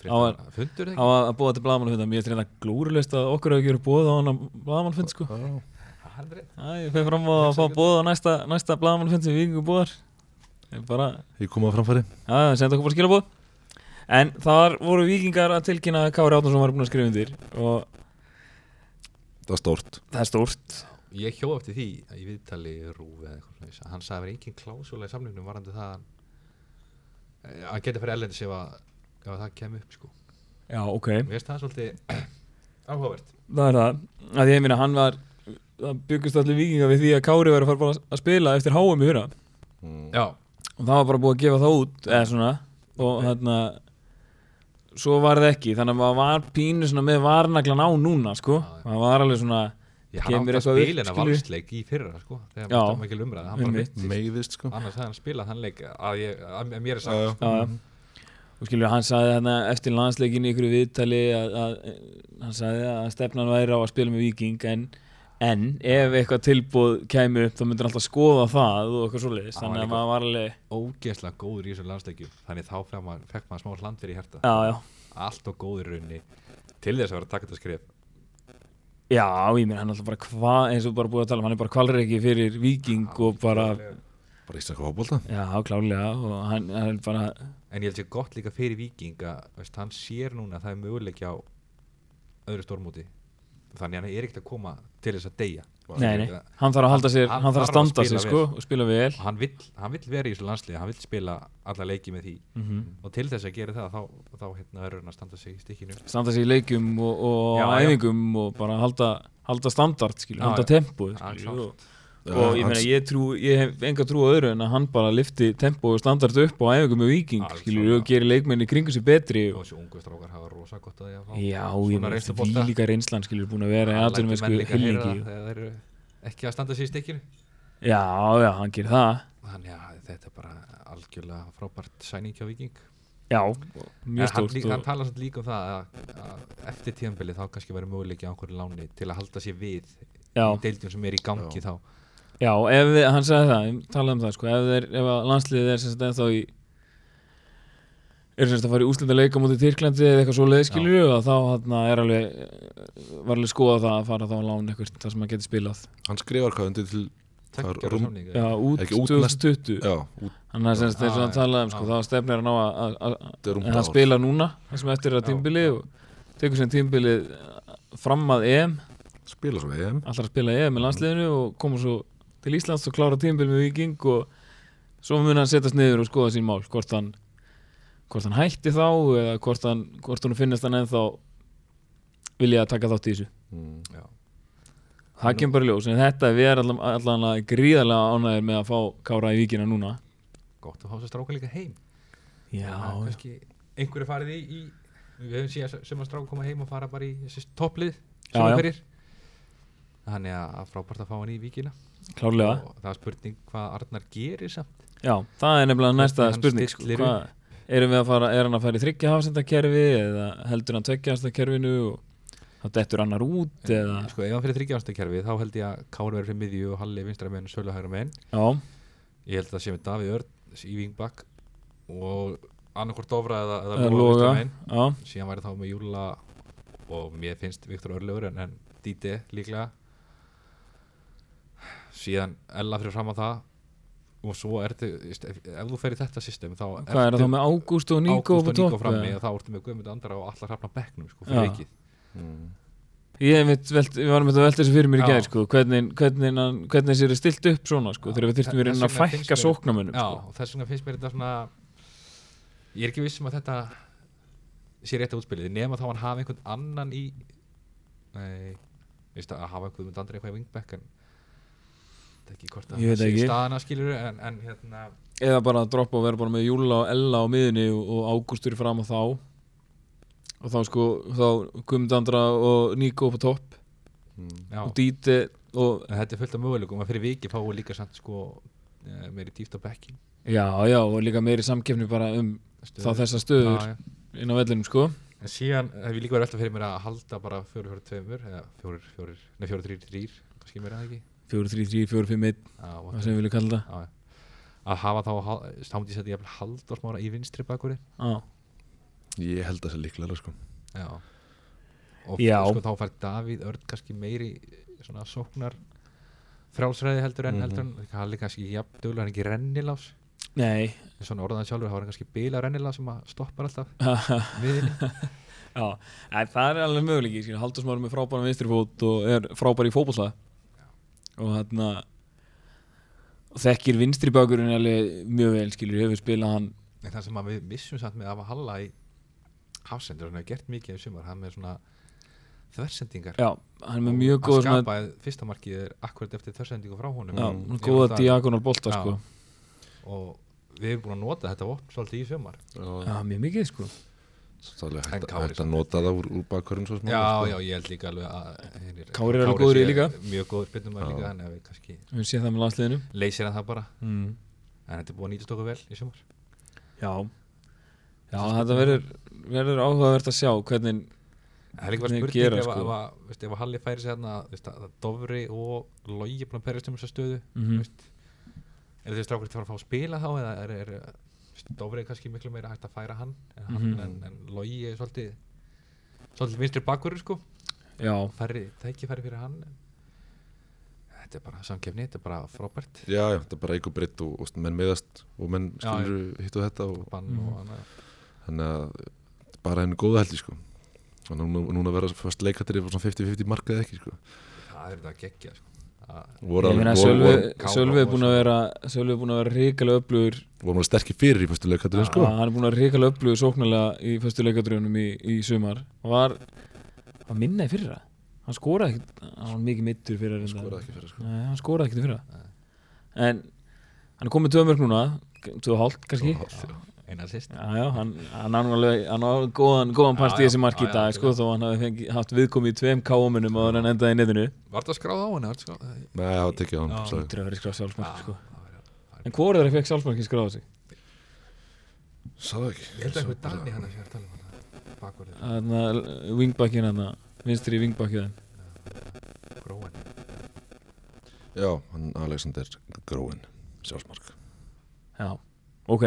Fréttar- fundur á það að, að búa til blagamannfunda mér er þetta glúrulist að okkur hefur verið búið á hann blagamannfund sko. Já, það er. Æ, ég fyrir fram á að fá búið á næsta, næsta blagamannfund sem vikingu búðar ég bara, Ég kom að framfæri. Já, senda okkur bara skilabúð en þar voru vikingar að tilkynna að Kári Átnarsson var búin að skrifa undir og Það var stórt. Það er stórt. Ég hjó eftir því að í viðtali rúf eða eitthvað svoleiðis, að hann sagði að vera engin klásúla í samlingnum varandi það að hann- að hann geti fyrir ellendis ef að, ef að það kemur upp sko. já, ok, mér finnst það svolítið <clears throat> áhugavert. Það er það. Að því ég minna, hann var það byggust allir vikingar við því að Kári var að fara bara að spila eftir HM í fyrra. Mm. já, og það var bara búið að gefa það út eða svona. Og þarna svo var það ekki, þannig að maður var pínu svona með varnaglan á núna sko, það var alveg svona ég hann Kemur átti að spila hennar valsleik í fyrra sko, þegar Já, maður stóð mikil umræða hann bara einmitt. mittist. Meiðist sko annars hefði hann spilað þann leik að, ég, að, mér er sagt já. já, já. og skilur hann sagði þarna eftir landsleikin í ykkur viðtali að, að, hann sagði að stefnan væri á að spila með Viking en, en ef eitthvað tilbúð kæmi upp þá myndir hann alltaf skoða það og eitthvað var þannig að maður var alveg ógeðslega góður í þessu landsleikju. Þannig þá maður, fekk maður smá hland fyrir hjarta. Já, já, allt og góður í rauninni til þess að vera að taka þetta skrif já, ég meina hann er alltaf bara hvað eins og bara búið að tala um, hann er bara kvalreiki fyrir Viking og bara, Bara íslenska fótbolta. Já, klálega og hann, hann er bara, en ég held sér gott líka fyrir Viking að hann sér núna að það er möguleiki á öðru stórmúti þannig að hann er ekkert að koma til þess að deyja. Nei, nei. hann þarf að halda sér, Hann hann þarf að standa sér sko og spila vel. Og hann vill, hann vill vera í þessu landsliði hann vill spila alla leiki með því. Mm og til þess að gera það þá, þá hérna verður hann að standa sig í stikkinu standa sér í leikjum og, og æfingum og bara halda, halda standard skilur, Já, halda já. tempo Já, skilur, og, og ég meina ég trú ég hef enga trú á öðru en að hann bara lifti tempo og standard upp á æfingum með Viking skilur, og gerir leikmenni kringu sér betri. Og þessu ungu strákar hafa rosa gott að því að fá já, ég meina reynslubolta. því líka reynslan skilur búin að vera í Hann lætur með sko það eru ekki að standa sig í stikkinu já, já, hann gerir það. Þannig að þetta er bara algjörlega frábært sæning hjá Viking já, mjög hann, stórt hann og, talar samt líka um það að, að eftir tíðanbili þá kannski verður möguleiki á einhverju láni til að halda sér við já, í deildjum sem er í gangi Já. þá já, ef við, hann sagði það ég talaði um það sko, ef, þeir, ef að landsliðið er sem sagt ennþá í er sem sagt að fara í úslita leika mútið Tyrklandi eða eitthvað svo leiðskilur og þá hann er alveg var alveg skoða það að fara þá að lána eitthvað þar sem hann getur spilað. Hann skrifar hvað undir til rúm- já, út Ekki út 2020 Já, út hann er sem sagt eins og hann Já, talaði um sko, þá stefnir hann á að- að að- hann spila núna það sem eftir að tímbili og tekur sem tímbili fram að EM. Spila svo EM. Allar að spila EM með landsliðinu og koma svo til Íslands og klára tímbili með Viking og svo mun hann setjast niður og skoða sín mál hvort hann hvort hann hætti þá eða hvort hann hvort hann finnist hann ennþá vilja að taka þátt í þessu mm. Já. það kemur bara ljós en þetta, við erum allan, allan gríðarlega ánægir með að fá Kára í víkina núna gott að fá þess að stráka líka heim Já, Það kannski einhverju farið í, í við höfum síðan sem að stráka koma heim og fara bara í topplið Já, sem já. hverjir þannig að að frábært að fá hann í víkina klárlega. Og það er spurning hvað Arnar gerir samt. Já, það er nefnilega næsta spurning sko, erum við að fara, er hann að fara í þryggja hafsendakerfi eða heldur hann tveggja hafsendakerfinu og þá dettur annar út eða sko ef hann fyrir þryggjáðastakerfi þá held ég að Kári verður fyrir miðju og Halli vinstra menn Sölu hægra menn Já, ég held að það sé með Davíð Örn í vingbak og annarkvort Dofra eða, eða Loga vinstra. Já, síðan væri þá með Júla og mér finnst Viktor Örlegur en, en Díti líklega síðan Ella fyrir fram á það og svo ertu, veist, ef, ef þú fer í þetta system þá hvað er það þá með Ágúst og Níko Ágúst og frammi og þá ertu með Guðmund Andra og allar hrafna bekknum sko, fyrir vikið mm. Ég veit, velt, við varum þetta að velta þessu fyrir mér í gæð sko, hvernig, hvernig, hann- hvernig þessi er stilt upp svona sko, Já. þegar við þyrftum við að fækka sóknamönnum Já, sko. og þess vegna finnst mér þetta svona ég er ekki viss um að þetta sé rétt að útspilið nema þá hann hafi einhvern annan í nei, að hafa einhvern Guðmund Andra eitthvað í wingback er ekki hvort að veit það sé ekki. staðana skilur en, en hérna eða bara að droppa og vera bara með Júla og Ella á miðunni og, Ágústur fram á þá. Og þá sko þá Guðmundandra og Níko upp á topp. Mm. og Díti og þetta er fullt af möguleikum að fyrir viki fáu líka samt sko eh, meiri dýft á bekkin já, já, og líka meiri samkefni bara um þá þessa stöður já, já. inn á vellinum sko. En síðan hef ég líka verið alltaf fyrir mér að halda bara fjóri fjóri tveimur eða fjóri fjóri, nei fjóri þrýr þrýr kannski meira það ekki 4-3-3, 4-5-1, Já, það sem við viljum kalla já. að hafa þá stándi sér ég haldarsmára í vinstri bakuri það Já, Ég held að það sé líklega sko. já. og Já. sko þá fær Davíð Örn kannski meiri svona sóknar frjálsræði heldur en Mhm. heldur en hann er kannski ekki jafn duglega, hann er ekki rennilás nei en svona orðan sjálfur, þá er hann kannski bila rennilás sem að stoppar alltaf <laughs> miðinni Já, en það er alveg möguleiki skilur. Haldur Smári með frábæra vinstri fót og er frábær í fótbolta og hérna og þekkir vinstri bakurinn alveg mjög vel skilur, hefur spilað hann en það sem að við missum samt með að halla í hafsendur, hann hefur gert mikið í sumar, hann með svona þversendingar. Já, hann er með mjög góð að svona, skapa fyrsta markið er akkurat eftir þversendingu frá honum. Já, svona Ég góða held að- diagonal bolta sko. og við erum búin að nota þetta vopn svolítið í sumar. Já, mjög mikið sko. Það er alveg En hægt, Kári hægt að nota það úr, úr bakkvörum svo smá já, sko. já, ég held líka alveg að hinir, Kári er alveg góður í líka. mjög góður bynnum Já. líka þannig að við kannski við séð það með landsliðinu leysir hann það bara mm. en þetta er búin að nýtast okkur vel í sumar já, já þetta verður verður áhugavert að sjá hvernig það er líka Hvernig spurning gera, ef, sko. ef, að- veist, ef að Halli færi sér hérna að Dofri og Logi búin að perjast um þessa stöðu Mhm. er þessi strákur til að fara að fá að spila þá eða er, er, Dofri er kannski miklu meira hægt að færa hann en, hann, Mhm. en, en Logi er svolítið svolítið vinstri bakverður sko já, færri, tækifæri fyrir hann þetta er bara samkefni, þetta er bara frábært Já, já, það er bara eigu breytt og, og menn meðast og menn skilur hitt og þetta og bann Mhm. og þannig að þetta er bara henni góða heldi sko. og núna, núna verða fyrst leikatir yfir svona 50-50 markað ekki sko. það er þetta að gegja sko. Það- Sölvi er búin að vera Sölvi er búin að vera ríkilega öflugur. Voru alveg sterkir fyrir í fyrstu leikatir sko. Hann er búin að vera ríkilega öflugur sóknarlega í fyrstu leikadröfunum í, í sumar. Og var, var minna í fyrra? Hann skoraði ekkert hann var mikið mittur fyrir Hann skoraði ekki fyrir sko. Nei, hann skoraði ekkert í fyrra. En hann er komið tvö mörg núna tvö og hálft kannski Eina sýst hann, hann á alveg, góðan, góðan part í þessi marki í dag, sko, þó hann fengi, haft viðkomið í tveim káumunum og hann endaði í netinu. var þetta skráð á henni? Var? Nei, það var tekið á sagði. Þetta er að vera skráð sjálfsmark, Já, sko. það var- En hvort er það fekk sjálfsmarki skráð á sig? Það ekki Ég held að eitthvað Dani hann að sé að tala um hann Þannig að wingbackin hann, vinstri wingbackin gróin Já, hann Alexander Gróin sjálfsmark Já, ok,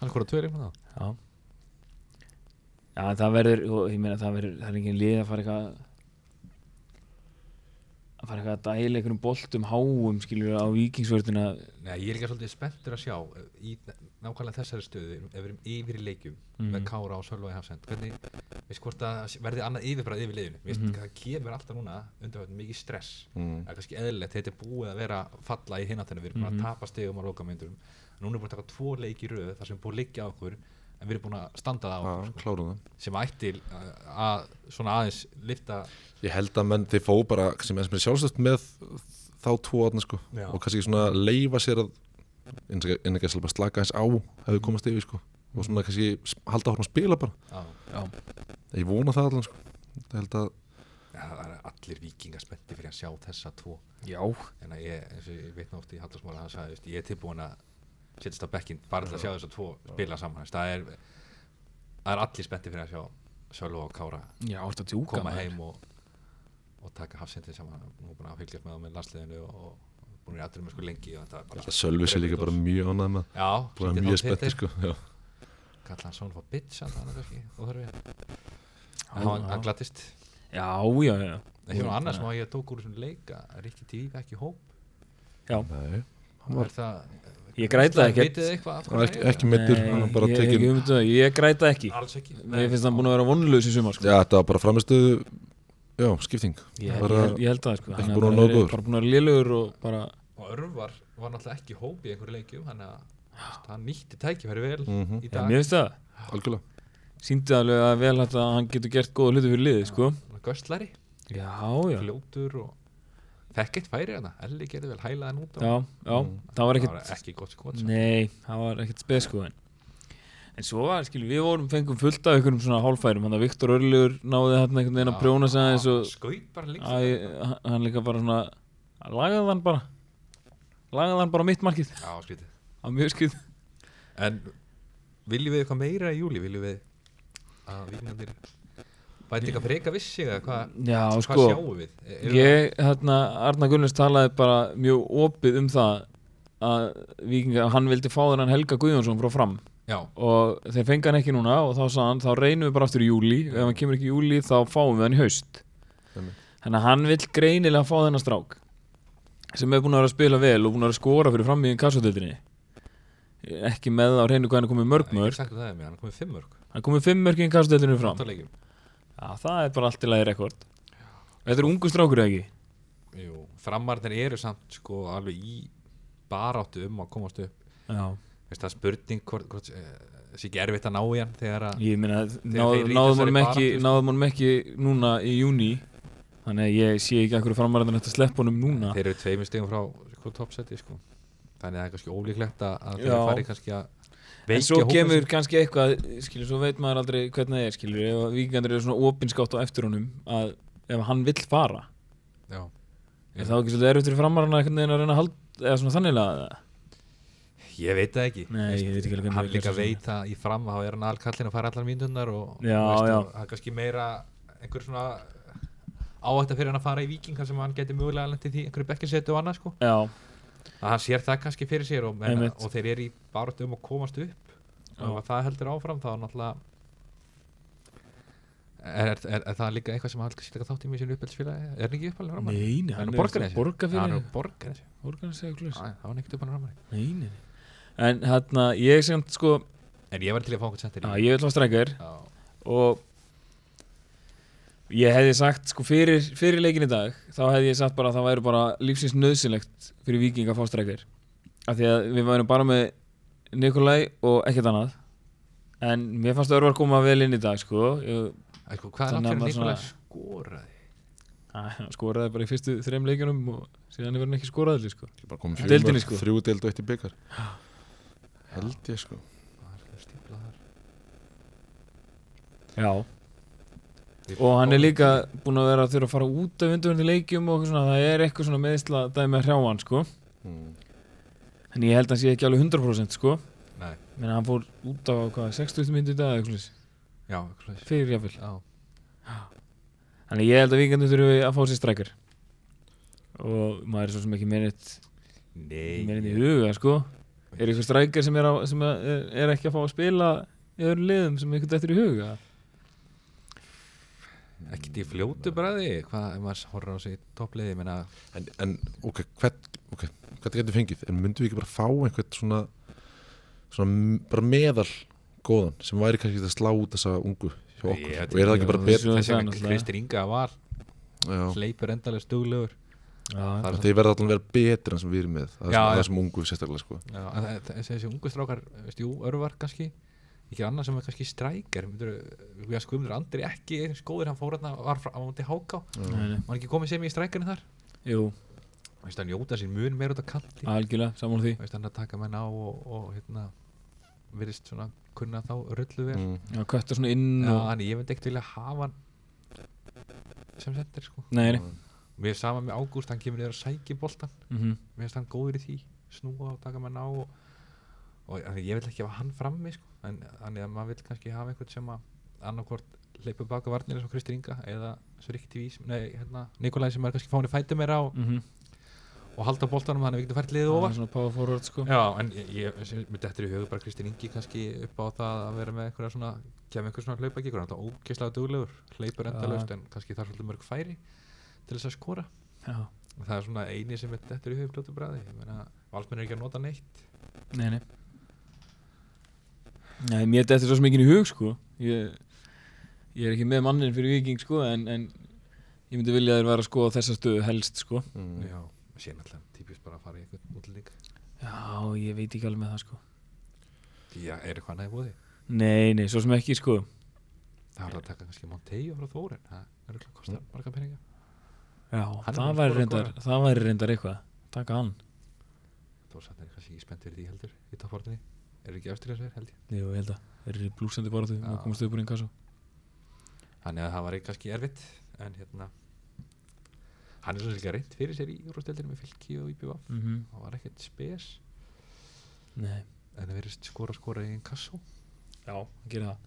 Hann að tveir einhvern það já. Já, það verður, ég meina það verður, það er engin lið að fara eitthvað að fara eitthvað að dæla einhverjum boltum háum, skiljur, á vikingsvörðina. Nei, ég er líka svolítið spenntur að sjá eh, í nákvæmlega þessari stöðu ef við erum yfir í leikjum Mhm. með Kára og Sölva í Hafsend hvernig, veist hvort að verði annað yfirbræð yfir liðinu veist, Mhm. það kemur alltaf núna undanfjöldin mikið stress mm. það er kannski eðlilegt, þetta er búið að vera falla í hináttina, við erum búin Mhm. að tapa stegum á lokamyndunum núna er búin að taka tvo leiki í röð þar sem búið að liggja á okkur en við erum búin að standa það á klárum það. sem ætti að, að svona aðeins lifta Ég held að menn þeir fó bara sem er sjálfstöft með þá tvo aðna sko Já. og kannski svona leifa sér að innan ekki að bara slaka eins á hefur komast yfir sko og svona kannski halda áfram að spila bara. Já, ég vona það allan sko. Ég held að ja, það er allir vikingar spetti fyrir að sjá þessa tvo. Já, en ég, ég veit nátt í Haldarsmála hann sagði, veist, ég er tilbúin að setjast á bekkinn bara til að sjá þessa tvo spila saman það er, það er allir spetti fyrir að sjá Sölva og Kára já, að djúka koma heim og, og taka hafsendið saman. Nú er búin að fylgjast með það með landsliðinu og, og búin í aðdurum sko lengi og þetta er bara Sölvi sér líka bara mjög ánægð með já, bara mjög spetti sko. Já. kalla hann svona fór bitch hann óþarfi. Já, já. Já, já, já. En hér var annars sem að ég tók úr þessum leika Tíf ekki í hóp. Já, Nei, hann var var það Ég græta ekkert. ekki, það er? bara ég, ég, ég, ég græta ekki alls ekki Mér finnst hann búin að vera vonlaus í sumar sko. já þetta var bara framistuðu já skipting ég, bara- ég, ég held það sko. ekki Hann er búin að góður. bara búin að vera lélugur og bara og Örvar var náttúrulega ekki hóp í einhverju leikjum þannig að hann nýtti tækifæri vel Mhm. í ja, dag Mér finnst það algjörlega Sýndi alveg að vel hægt að hann getur gert góða hluti fyrir liðið sko. göstlari, Já, já fljótur og fekk eitt færi hana Elli gerði vel hælaðan út Já, já, Mm. það var það ekkert var ekki gott skot sko. Nei, það var ekkert spes sko en svo var, skilur, við vorum fengum fullt af einhverjum svona hálfærum Þannig að Viktor Örlur náði hérna einhvern veginn að prjóna sig aðeins og skaut bara líka. Æ, hann- hann líka bara svona lagaði hann bara. Lagaði hann bara mitt markið. Já, skrítið. Á mjög skrið En viljum við eitthvað meira í júli? Viljum við að vikingandir bæti eitthvað freka vissi eða hvað, Já, hvað sko, sjáum við? Er- ég, hérna, Arna Gunnars talaði bara mjög opið um það að vikinga, hann vildi fá þennan Helga Guðjónsson frá fram. Já, og þeir fengi hann ekki núna og þá sagði hann, þá reynum við bara aftur í júli ef hann kemur ekki í júli þá fáum við hann í haust. Þannig að hann vill greinilega fá þennan strák sem er búin að vera að spila vel og búin að vera að skora fyrir fram í kassatöldinni ekki með á reynu hvað hann er komið mörg ég hef mörg sagt það með hann er komið fimm Já, það er bara allt í lagi rekord Þetta er ungu strákur eða ekki? Jú, framarnir eru samt sko alveg í baráttu um að komast upp Já Veist, það er spurning hvort, hvort eh, það sé ekki erfitt að ná í hann þegar að Ég meina, náðum honum ekki, sko. honum ekki núna í júni Þannig að ég sé ekki að hverju framarðan þetta slepp honum núna þeir eru tveimur stegum frá sko, topseti sko. þannig að það er kannski ólíklegt að, þeir fari kannski að En svo kemur sinn. kannski eitthvað, skilur, svo veit maður aldrei hvernig það er, skilur Ef vikingandur eru svona opinskátt á eftir honum að ef hann vill fara. Já. Er það ekki svolítið erfitt fyrir framarðan að einhvern veginn að reyna að halda eða svona þannig að Ég veit það ekki. Nei, ég veit ekki alveg Hann líka veit að í fram þá er hann alkallin að fara allar mínundar og það er kannski meira einhver svona áhætta fyrir hann að fara í viking þar sem hann geti mögulega lendið því einhverju bekkinsetu og annað sko. Já, að hann sér það kannski fyrir sér og, menn, Einmitt. og þeir eru í baráttu um að komast upp Já. og það heldur áfram þá náttúrulega er, er, er, er það líka eitthvað sem hann taka þátt í mjög sínu uppeldsfélagi er hann ekki uppalinn ramari? nei, nei, hann er borgarfélagi hann er borgarnesi Borgarnesi eða klus Já, það var nekkert uppalinn ramari Nei, nei, nei. En hérna, ég semt sko en ég var til að fá einhvern sendir ég vil fá Já, og ég hefði sagt sko fyrir, fyrir leikin í dag þá hefði ég sagt bara að það væri bara lífsins nöðsynlegt fyrir Víking að fá strækjar af því að við værum bara með Nikolai og ekkert annað. En mér fannst Örvar koma vel inn í dag sko. Ég, Æ, sko, hvað er Þannig að langt fyrir Nikolaj skoraði? að, hann skoraði bara í fyrstu þreim leikjunum og síðan hefur hann ekki skorað allir sko. Bara komið Í deildinni, þrjú sko. þrjú deild og eitt í byggar held ég sko. Það er. Já, og hann er líka búin að vera að þurfa að fara út af undirvöndi leikjum og svona, það er eitthvað svona meðsla dæmi að hrjá hann sko. Mm. en ég held að hann sé ekki alveg 100% sko. Menn hann fór út á hvað, 60 minnir í dag eitthvað já, eitthvað fyrir jáfnvel Já, þannig ég held að vikandu þurfi að fá sér strækjar og maður er svo sem ekki Nei, meiritt í huga sko. Er eitthvað strækjar sem, er, á, sem er, er ekki að fá að spila í öðrum liðum sem eitthvað eftir í huga ekkert í fljótu bræði hvað maður horfður á sig toppliði ég meina, en, en ok, hvern, ok, hvað getur fengið? En myndum við ekki bara fá einhvern svona svona bara meðal góðan sem væri kannski að slá út þessa ungu hjá okkur? Ég- og er það ekki bara betur. Kristir Inga var endalega stuglegur Já, Það er verða allan að vera betur en sem við erum með það er sem ungu sérstaklega sko. Þessi ungu strákar, veist, jú, örvar kannski ekki annað sem er kannski við að skumundur Andri ekki eins góður hann fór hérna var frá, á móti háká. Nei, nei. var ekki komið sem í strækirinn þar? Jú, veist hann njóta sín mun meir út af kanti algjörlega, saman því. Veist hann að taka menn á og, og hérna virðist svona kunna þá rullu vel. Mm. Já, köttar svona inn Já, og þannig ég veit ekkert vilja hafa hann sem sendir sko. Nei, nei. Mér er sama með Ágúst, hann kemur niður að sækja boltan mhm. Mér finnst hann góður í því Snúa og taka menn á og, og ég vil ekki hafa hann frammi sko. en þannig að maður vil kannski hafa einhvern sem að annarkvort leipur baka varnir eins og Kristi Inga eða TV sem- nei, hérna, Nikolai sem er kannski fáin í fæti meira og, Mhm. og halda boltanum þannig að við getum fært liðið ofar. svona power forward sko. Já, en ég, mér dettur í hugum bara Kristinn Ingi kannski upp á það að vera með einhverja svona, kemur einhver svona hlaupagíkur hann er ógeðslega duglegur, hleypur endalaust en kannski þarf svolítið mörg færi til þess að skora. Já, það er svona eini sem mér dettur í meina, valsmenn er ekki að nota neitt. Nei, nei Nei, mér þetta er svo mikið í hug sko. Ég, ég er ekki með mannin fyrir viking sko en, en ég myndi vilja þeir vera að skoða þessa stöðu helst sko. Mm. Já, sé náttúrulega típist bara að fara í einhvern útlending. Já, ég veit ekki alveg með það sko. Já, er eitthvað næði búið Nei, nei, svo sem ekki sko. Það var að taka kannski Montejo frá Þóren það er eitthvað kostar marga peninga. Já, Hann það væri reyndar, reyndar eitthvað. Taka hann. Þórsand er kannski spennt fyrir því heldur í er ekki afstyrjaðsverð held ég? Jú, ég held að Þeir eru bara því Já. að komast upp úr einn kassu Þannig að það var kannski erfitt en hérna hann er svona líka reynd fyrir sér í úrvarsdeildinni með fylki og IBV mm -hmm. það var ekkert spes. Nei, en það verðist skora skora í einn kassó já, hann gerir það.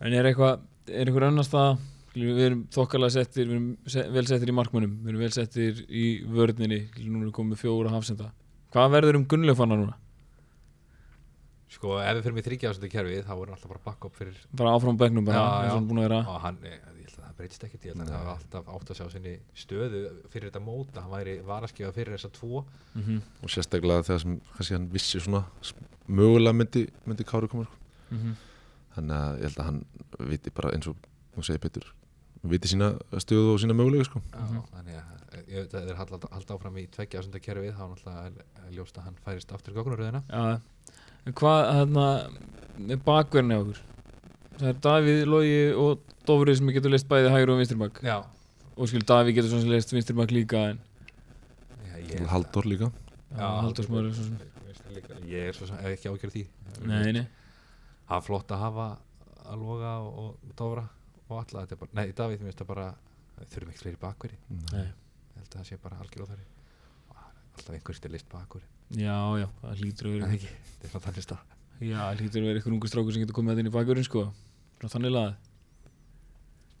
En er eitthvað, er einhver annars það Við erum þokkalega settir, við erum se vel settir í markmönnum Við erum vel settir í vörninni. Nú erum við komið fjóra hafsenda. Hvað verður um Gunnlaufanna núna? Sko ef við fyrir með þryggja ásöndu kerfið þá voru alltaf bara backup fyrir Bara áfram á bekknum bara, Já, eins já. og hann búin að vera og hann, eh, ég held að það breytist ekkert ég held að hann hafa alltaf átt að sjá sinni stöðu fyrir þetta móta, hann væri varaskjöða fyrir þessa tvo mm -hmm. og sérstaklega þegar sem kannski hann vissi svona mögulega myndi, myndi Kári koma sko. Mm þannig að ég held að hann viti bara eins og hún segir Petur viti sína stöðu og sína mögulega sko. Mhm. þannig að ég veit að þeir halda, halda áfram í tveggja ásönda kerfið þá hvað hérna með bakverðin hjá okkur það er Davíð, Logi og Dofri sem getur leist bæði hægur og vinstri bak já, og skil Davíð getur svona sem leist vinstri bak líka en já ég, Halldór líka. Já, svo sem ég er svo sem ekki ágjörð því. Nei, nei, það er flott að hafa að loga og, og dóra og alla þetta er bara, nei Davíð mér finnst það bara þurfum ekki fleiri bakveri nei. ég held að það sé bara algjör óþari alltaf einhver til list bakveri já, já, það hlýtur að vera þetta er svona þannig stað já, það hlýtur að vera einhver ungu strákur sem getur komið að inn í bakverðin sko. Svona þannig lagað.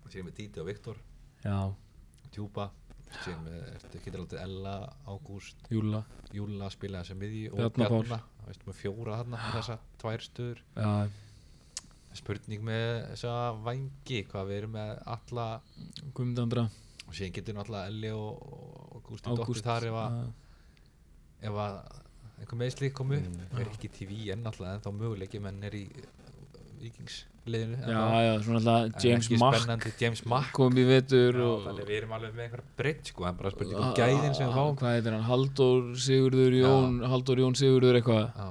Það sé með Díti og Viktor, já, með, eftir getur látið Ella, Ágúst. Júla Júla spilaði sem miðji og Bjarna Pál. Bjarna. Það veist með fjóra með þessa tvær stöður. Já, spurning með þessa vangi hvað við erum með alla Guðmund Andra. Og síðan getur náttúrulega Elli og, og Gústi Dóttir þar ef að, ef að einhver meðsli kom upp. Mm. er ekki TV en náttúrulega en þá möguleiki menn er í vikingsliðinu já, já, svona alltaf James Mack James Mack kom í Já, þannig við erum alveg með einhverja breytt sko, en bara spurning um gæðin sem við fáum. hvað heitir hann, Halldór Sigurður Já. Jón Halldór Jón Sigurður eitthvað? Já,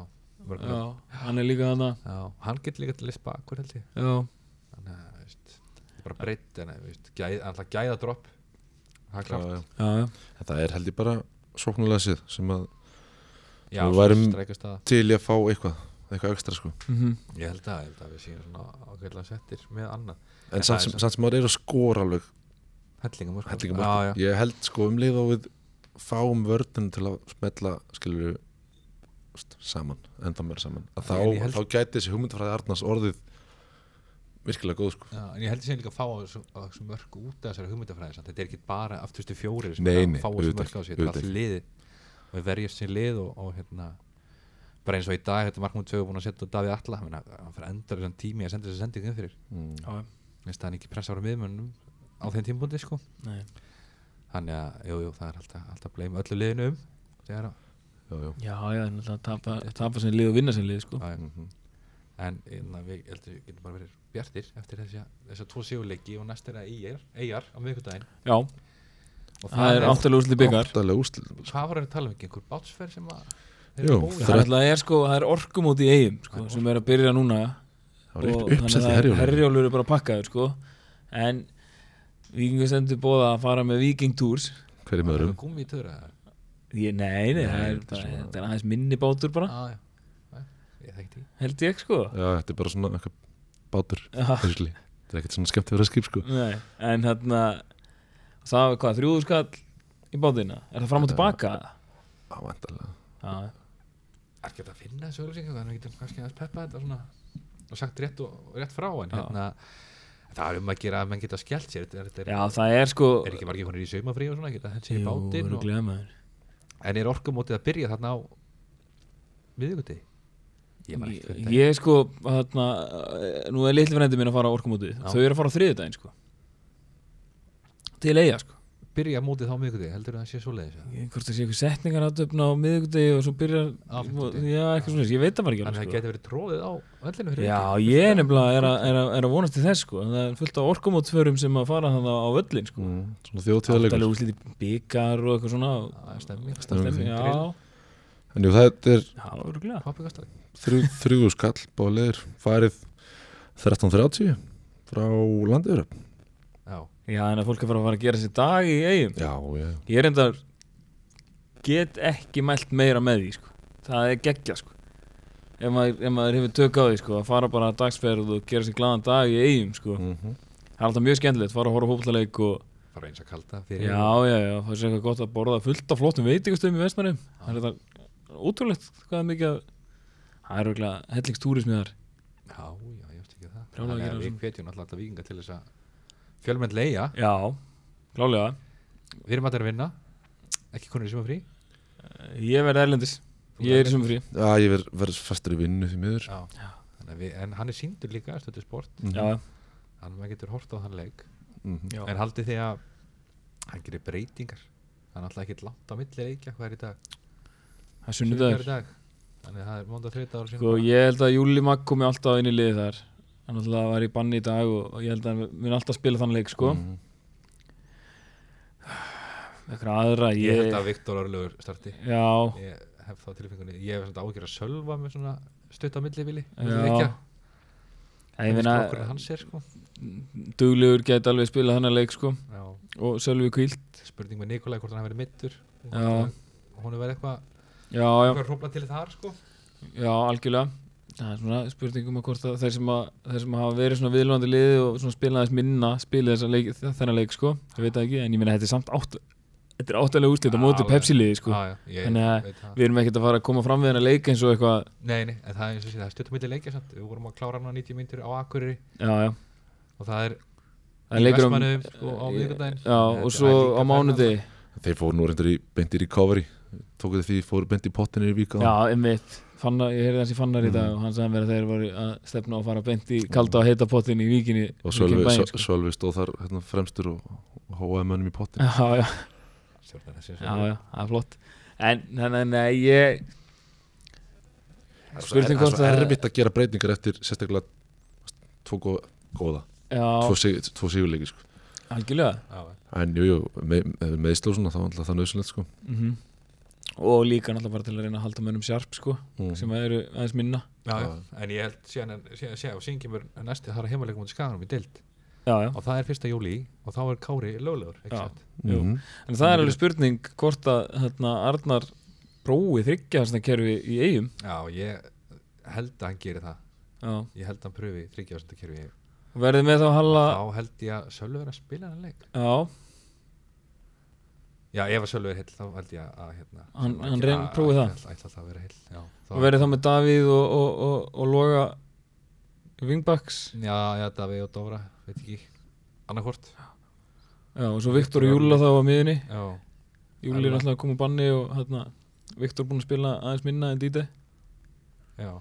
já, hann er líka þarna. Já, hann getur líka til að list bakur held ég. Já, þannig að veist, það er bara breytt en veist, gæð, alltaf gæða dropp það er klart. Já, já. já, já þetta er held ég bara sóknulega sið sem að já, Við svo værum- til í að fá eitthvað eitthvað ekstra sko. Mm ég held að, ég held að við séum svona ákveðlega settir með annað. En það samt sem, maður er að skora alveg hellingamörk. Ég held sko um leið og við fáum vörðin til að smetla skilur saman, enda meira saman að En þá, held- þá gæti þessi hugmyndafræði Arnars orðið virkilega góð sko. Já, en ég held að sé líka að fá þessu, að þessu mörg út af þessari hugmyndafræði samt. þetta er ekki bara afturstu fjórir sem er fá þessu mörg á sig þetta er auðvitað. liði og verjast sér lið og, og hérna bara eins og í dag, þetta markmund 2 búin að setja Davíð Alla hann fyrir endur þessan tími að senda þessu sendingu inn fyrir. Mm. já, minnst það hann ekki pressa ára miðmönnum á þeim tímbundi sko. Nei. Þannig að, jú, jú, það er alltaf, alltaf bleim öllu liðinu um þegar að, já, já. já, já, það er náttúrulega að tapa, tapa sem lið og vinna sem lið sko. Að, Mm en hérna, við heldur við getum bara verið bjartir eftir þessa, þessa tvo sigurleiki og næst er það eigjar, eigjar á miðvikudaginn. Já, og það er áttalega úrslit byggar áttalega úrslit hvað var það að tala um? Ekki, einhver bátsferð sem að Jú, það er er sko, það er orkumót í eigum sko, Það sem er að byrja núna. Það og þannig að herjólfur er bara pakkaður sko. En Víkingur sendur bóða að fara með Viking Tours. Hver er með öðrum? Nei, nei, það er, er er aðeins minni bátur bara. Ah, held ég sko. Já, þetta er bara svona eitthvað bátur. Þetta er ekkert svona skemmt að vera skip sko. Nei, en hérna það var hvað, þrjúðu skall í bátina er það fram og tilbaka? Á, vantarlega Já, Er ekki að finna þessu auðlýsingu þannig að við getum kannski aðeins peppa þetta svona og sagt rétt, og, rétt frá en hérna það er um að gera að menn geta skellt sér. Þetta er, er, já það er sko er ekki margir konur í saumafrí og svona geta henn sér í Jú, bátinn og, örugglega, maður. en er orkumótið að byrja þarna á miðvíkundi ég þetta Ég sko, þarna, eh, nú er litli frendi minn að fara á orkumótið. Þau eru að fara á þriðudaginn sko Til eiga sko. Byrja mótið þá á miðvíkundi heldur það að sé svoleiðis eða? Ég- Hvort það sé eitthvað setningar aðtöfna á miðvikudegi og svo fimmtudegi. Já, eitthvað svona, ég veit það bara ekki þannig að alveg, það sko. geti verið tróðið á öllinu fyrir Já, ég er nefnilega er að, er, að, er að vonast til þess sko. Það er fullt af orkumótförum sem að fara þannig á völlin sko. Mm, Svona þjóðtíðarleikur. Áttalega úsliti byggar og eitthvað svona. Það er Já, En jú, þetta er þrjú, þrjú skall báleir farið 13.30 frá landiðuröfn já, en að fólk er fara að fara að gera sér dag í eigum Já, já, Ég er enda get ekki mælt meira með því sko. það er geggja sko. ef, maður, ef maður hefur tök á því sko, að fara bara dagsferð og gera sér glaðan dag í eigum sko. mm það er alltaf mjög skemmtilegt, fara að horfa fótballaleik og fara eins að kalda fyrir já, já, já, það er sér eitthvað gott að borða fullt af flottum veitingastöðum í vestmannum það er þetta ótrúlegt hvað er mikið að það er örgulega hellingstúrismi þar. Já, já, ég veist ekki það. Brjálæði að Þannig gera að við hvetjum alltaf vikinga til þess að fjölmenn leia. Já, klálega við erum að vinna. Ekki konur í suma frí ég verð erlendis, ég er í sumfrí Já, ég verð verð fastur í vinnu því miður. Já. Þannig að við, en hann er síndur líka stöðu sport. Mhm. já, þannig að maður getur hort á þann leik. Mhm. já. en haldið því að hann gerir breytingar? Það er alltaf ekki langt á milli leikja hvað er í dag? Það er Sunnudagur. Sunnudagur í dag. Þannig að það er mónda þriðdagur Sko, ég held að Júli Magg komi alltaf inn í liðið þar hann alltaf var í banni í dag og, og ég held að hann mun alltaf spila þann leik sko. Mhm. eitthvað aðra ég ég, held að Viktor Örlugur starti. Já, ég hef þá tilfengunni ég hef svona ágjör að sölva með svona stutt á milli vili. Já. ég finna sko. Duglegur geti alveg spilað þannig leik sko. já. og Sölvi Kvíld. Spurning með Nikolai hvort hann hafi verið mittur Já. hún er verið eitthvað eitthvað hrópla til þar sko. Já, algjörlega það er svona spurningum að hvort að þeir sem, að, þeir sem hafa verið svona viðlunandi liði og svona spilaðis minna spilið þessa leik, þennan leik sko. ég veit það ekki, en ég minna þetta er samt átt þetta er áttalega úrslit á móti. Pepsi liði sko. já, já, ég Þannig að það við erum ekkert að fara að koma fram við þennan leik eins og eitthvað nei, nei, en það er eins og sé, það er á milli leikja samt. við vorum að klára hann á 90 myndir á Akureyri já, já, og það er það er leikur um Vestmannaeyjum, sko, á miðvikudaginn. já, og svo á mánudegi Þeir fóru nú reyndur í beint í recovery Tókuðu því fóru beint í pottinir í vika Já, einmitt Fannar, ég heyrði hans í Fannar í dag Mhm. og hann sagði mér að þeir voru að stefna að fara beint í kalda og heita pottin í víkinni Og Sölvi, sko. Stóð þar hérna, fremstur og, og hóaði mönnum í pottin Já, já, já, já, það er flott En, nei, nei, ég Það er svo að- erfitt að gera breytingar eftir sérstaklega tvo góða, góða tvo, Já, sig, tvo sigurleiki sko. algjörlega já, En jú, jú, með, meðslú svona þá er alltaf það nöðsynlegt sko. mm Og líka náttúrulega bara til að reyna að halda mönnum sjarp sko, mm. sem eru aðeins minna. Já, já. En ég held síðan, síðan kemur næsti það er heimalegum út í skaganum í dild Já, já, og það er fyrsta júli og þá er Kári löglegur jú. Mhm. en það er alveg spurning hvort að hérna, Arnar prófi þryggja þessna kerfi í eigum já, ég held að hann gerir það. Já, ég held að hann pröfi þryggjáðsönda kerfi og verðið með þá Halla þá held ég að Sölvi er að spila hann leik. Já, já, ef að Sölvi er heill þá held ég að hérna, Hann- hann reyn- að- prófi það? ætla ætla það að vera heill já, og verðið þá með Davíð og, og, og, og Loga Wingbacks. Já, já, Davíð og Dóra veit ekki, annarkvort Já, og svo Viktor og Júla þá á miðunni Júli er alltaf að koma úr banni og hérna, Viktor búinn að spila aðeins minna en Díti já.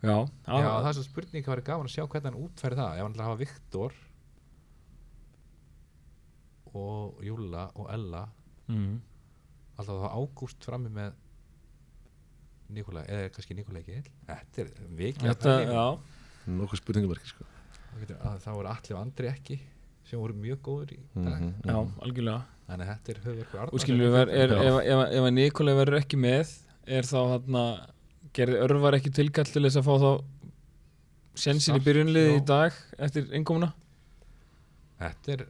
Já, Já, það er svo spurning hvað er gaman að sjá hvernig hann útfæri það. Ef hann ætlar að hafa Viktor og Júlla og Ella mm. alltaf þá Ágúst frammi með Nikolai, eða kannski Nikolai ekki heil Þetta er vikið Þetta, já Nokkuð spurningamarki sko. þá voru allir og andri ekki sem voru mjög góður í dag Mhm, Já, mhm. algjörlega þannig að þetta er er, Já. ef, ef, ef að Nikolai verður ekki með er þá hérna gerði örvar ekki tilkall til þess að fá þá sjensin í byrjunliði í já. dag eftir innkomuna Þetta er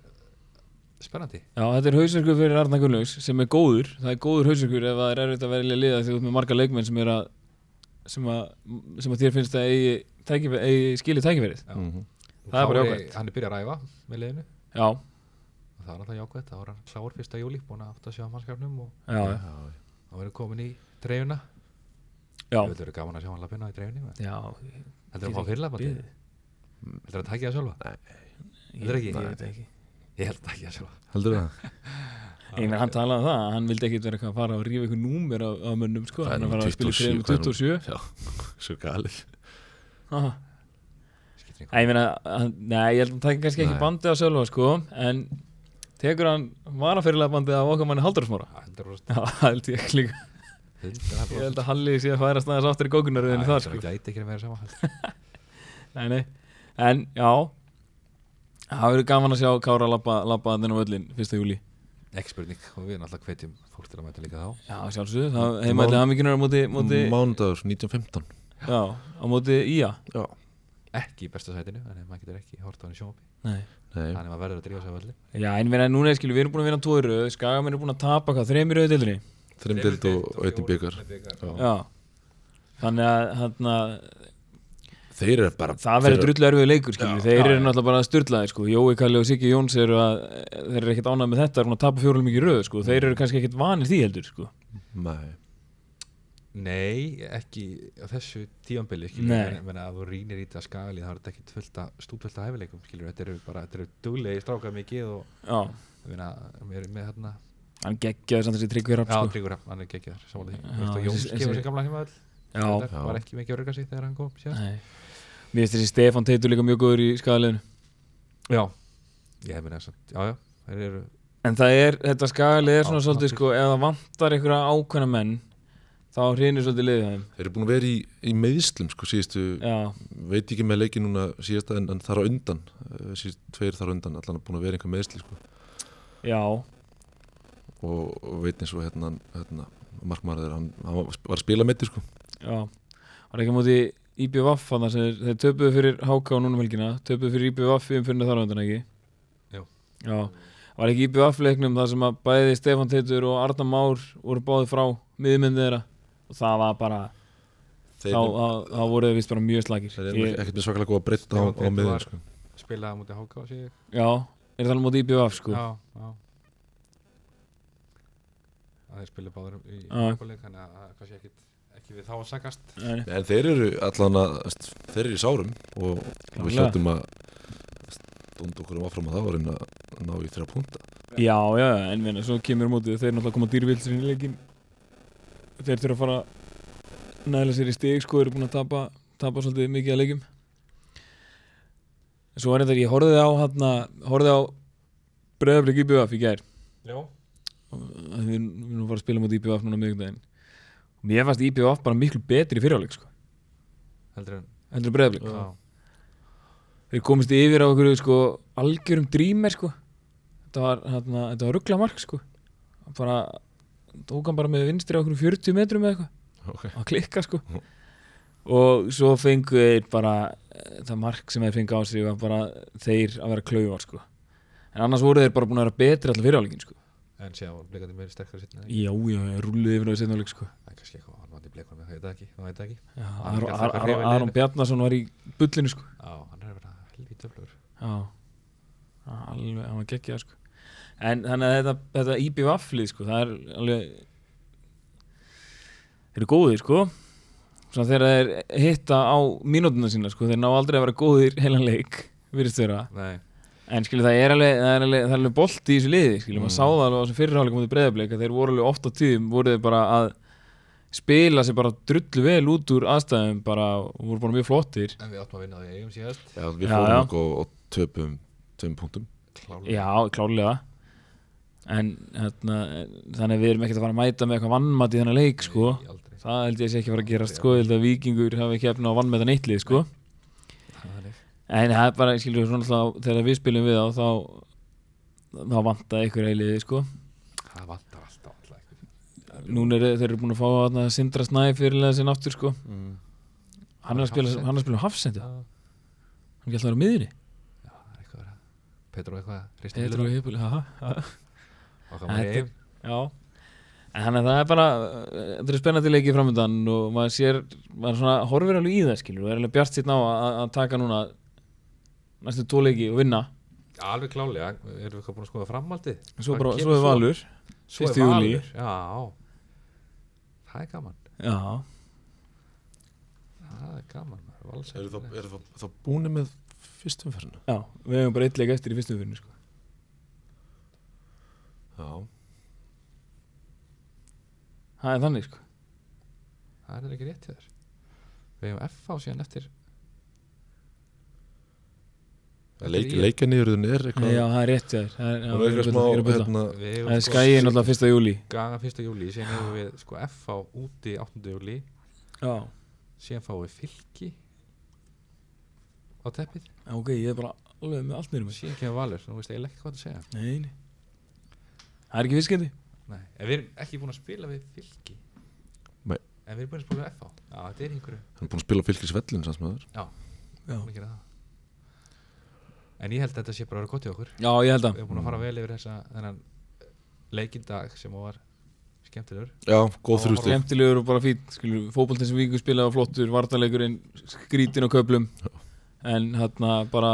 spennandi. Já, þetta er hausverkur fyrir Arna Gunnlaugs sem er góður, það er góður hausverkur ef það er erfitt að velja liða þú ert með marga leikmenn sem er að sem að, sem að þér finnst að eigi, tækifæ- eigi skilið tækifærið. Já. Mhm. Það er bara Kári, jákvætt. Hann er byrjað að ræfa með liðinu. Já, og það er alltaf jákvæmt, þá er hann klár fyrsta júli búin að átta sig á mannskapnum og já, já, Já, þá verður komin í dreifuna já, Þetta verður gaman að sjá hann lappina í dreifinni já. Þetta er að fá fyrirlabandi Bíðið. Þetta er að tækja það sjálfa? Þetta er ekki? Ég veit ekki held að það sjálfa Heldur það? <laughs> Ég meina, hann talaði um það, að hann vildi ekkit vera eitthvað að fara og rífa eitthvað númer af, af mönnum, sko. Það er Hann að nú fara að spila í 27, trefum hvað er nú? 27 Já, <laughs> svo galið. Ég meina, hann- nei, ég held að hann tækir kannski ekki bandið á sjálfa, sko En tekur hann varafyrirlega bandið af okkar manni Haldursmára einhver Já, það <laughs> held ég líka. Ég held að Halli sé að færast aðeins áttur í gókunaröðinu þar, sko. Það gæti ekki að vera sama Nei, nei, en já Það verður gaman að sjá Kára labba, labba þennan á völlin 1. júli Ekki spurning og við náttúrulega hvetjum fólk til að mæta líka þá. Já, sjálfsögðu, það á móti, móti Mánudagur 1915 Já, á móti Ía. Já. Ekki í besta sætinu en maður getur ekki hort á hann í Nei, Þannig að maður verður að drífa sig á velli Já, en við erum núna, skilu, við erum búin að vinna tvo í röð Skagamenn er búin að tapa hvað, röðu deildinni? Þreimdild og, og einnig byggar Þannig að, Þeir eru bara það verður drullu erfið leikur, Já, Þeir já, eru náttúrulega bara styrlaði, sko. Jói Kalli og Siggi Jóns eru að Þeir eru ekkert ánægð með þetta, er búin að tapa fjórulum mikið í röð, sko. Þeir eru kannski ekkert vanir því heldur, sko. Nei, Nei, ekki á þessu tífambili að þú rýnir í þetta skagali þá er þetta ekki hæfileikum skilur þetta eru bara, þetta eru duglegi strákað mikið og Já, ég meina, við erum með hérna hann geggjaði samt þessi tryggvi rapp, Já, sko. Tryggur Rapp, hann er geggjaður Jóns þessi- kemur sér gamla Já, Þetta var ekki mikið sig þegar hann kom Nei. Mér finnst þessi Stefán Teitur líka mjög góður í skagaliðinu Já, ég hef þess að, já, já, þeir eru En það er, þetta skagalið er svona svolítið það- sko, ef það vantar einhverja ákveðna menn þá hrinir svolítið liðið þeim. Þeir eru búin að vera í, í meðslum sko síðustu, Já, veit ekki með leiki núna síðasta en, en þar á undan uh, síðust tveir þar á undan, allan að búin að vera einhver meðsli sko. Já, og, og veit eins og hérna, hérna markmaður þeirra, hann, hann var að spila meiti sko. Já. Var ekki á móti IBVF þannig að þeir töpuðu fyrir HK núna um helgina töpuðu fyrir IBVF í umfyrirna þar á undan ekki? Jú. Já, var ekki IBVF leiknum þar sem að bæði Stefán Teitur og Arna Már voru báði frá miðmyndið þeirra? Og það var bara, þeir, þá, þá, þá voru þeir vist bara mjög slagir þeir eru Ég- ekkert með svakalega góða breytt á, á miðin sko. spilaði á mútið háká sig Já, er það á móti IBVF sko? Já, já. Það er spilað báður í Já. hákáleik þannig að það er kannski ekkit, ekki við þá að sagast Nei, En þeir eru allan að þeir eru í sárum og við Klárlega. hljóttum að stund okkur um áfram að það var einn að ná í þrjá punta Já, já, en meina, svo kemur mótið þeir náttúrulega koma dýrvilsir í leikin þeir þurfa að fara næla sér í stig sko, eru búin að tapa, tapa svolítið mikið að leikum Svo er þetta, ég horfði á hérna, horfði á Breiðaflik IBF í gær. Já. Við við erum að fara að spila mútið IBF núna miðgundaginn og mér fannst IBF bara miklu betri fyriráleik sko, Heldur en heldur Breiðaflik Já, þeir komist yfir á okkur sko, algjörum drýmer sko. þetta var, hérna, þetta var ruggla mark sko. bara tók hann bara með vinstri á okkur 40 metrum eða eitthvað. Okay. að klikka sko. Og svo fengu þeir bara eh, það mark sem þeir fengu á sig var bara þeir að vera klauvar sko. En annars voru þeir bara búin að vera betri allir fyriráleikin sko en sé á blikandi meiri sterkara sitt já, já, rúluði yfir á þessi náleik sko. Það er kannski eitthvað, hann vandi blikunum, það veit ekki, það veit ekki. Aron, Bjarnason var í bullinu sko. Já, hann er að vera helvítið öflugur Já, alveg, hann var geggjað sko. En þannig að þetta, þetta IB vaflið sko, það er alveg Þeir eru góðir sko. Svona þegar þeir hitta á mínútuna sína sko, þeir ná aldrei að vera góðir heilan leik, virðist þeirra Nei, En skilur það er alveg, það er alveg, það er alveg bolti í þessu liði, skilur, maður Mm. sá það alveg á þessum fyrirháleikum mútið breyðableik að þeir voru alveg oft á tíðum, voru þeir bara að spila sér bara drullu vel út úr aðstæðum bara, og voru bara mjög flottir en við áttum að vinna það í eigum síðast Já, við Já, fórum já. okkur og, og töpum tveim punktum Klálega Já, klárlega En hérna, þannig að við erum ekkert að fara að mæta með eitthvað vannmat í þennan leik sko. Nei, Það held ég sé ekki að fara að gerast sko. Ég held að vikingur hafi ekki efna á vannmeta neittlið sko. En það er bara, skilur svona alltaf Þegar við spilum við á þá þá vantaði ykkur eiliði sko. Það vantar alltaf alltaf eitthvað Núna er þeir eru búin að fá þarna, Sindra Snæ fyrirlega sinna aftur sko. mm. Hann er að spila, hann er að spila um hafsendi Já, Ekki alltaf að vera á miðri Já, er eitthvað að Petro eitthvað. Hipul, haha, haha. Og var Þetta- eif Já En þannig að það er bara Þetta er spennandi leikið framöndan og maður sér maður svona horfir alveg í það skilur og er alveg bjart sitt ná að, að taka núna næstu tvo leiki og vinna Alveg klálega, erum við eitthvað búin að skoða framhaldið Svo, bara, svo er Valur Svo er 1. júlí. Valur, Já Það er gaman Já, Það er gaman Eru þá, eru þá, þá búinir með fyrstum ferðina? já, við hefum bara eitt leik eftir í fyrstu umfyrirni sko. Já. Það er þannig sko Það er ekki rétt hjá þér Við hefum FH síðan eftir Leik, Leikanýðurinn er eitthvað Já, það er rétt Það er, Það er er eitthvað er smá hérna, Það er skæði náttúrulega fyrsta júli Gaga 1. júli, síðan hefum við sko FH úti 8. júli Já, síðan fáum við fylki á teppið ok, ég er bara alveg með allt mér síðan kemur Valur, þú veist eiginlega ekki hvað það segja Nei, nei Það er ekki fiskindi Nei, en við erum ekki búin að spila við fylki Nei. En við erum búin að spila við FH Já, þetta er einhverju En ég held að þetta sé bara að vera gott í okkur. Já ég held að. Við erum búin að fara vel yfir þessa þennan leikindag sem var skemmtilegur. Já, góð Já, þrjústi Skemmtilegur og bara skilur, Fótboltinn sem Víkur spilaði var flottur Vartalegurinn skrítin á köplum En hérna bara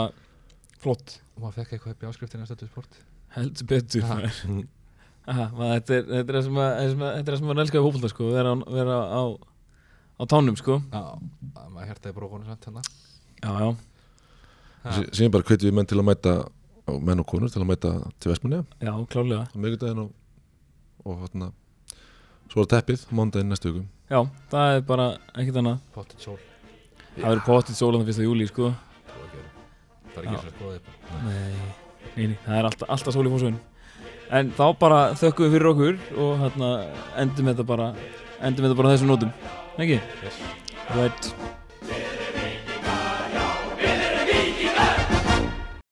Flott. Og maður fekk eitthvað upp í áskriftina stöðu sport. Heldur betur Ha. maður. Aha, maður, þetta, er, þetta er það sem að- þetta er það sem að- þetta er það sem maður elskaði fótbolta sko Vera, á- vera á, á tánum sko. Já, að maður hértaði brókunum samt hérna Já, já. Síðan bara hvetjum við menn til að mæta á menn og konur til að mæta til Vestmanni Já, klálega á og, og hérna svo er teppið á mándaginn næstu viku Já, það er bara ekkert annað. Pottet sól. Það verður potið sólan fyrsta júli sko. Það. Það er ekki svo upp Nei, nei, nei, það er alltaf, alltaf sól í fósvun En þá bara þökkum við fyrir okkur og hérna endum þetta bara endum þetta bara á þessum nótum. Ekki? yes. Right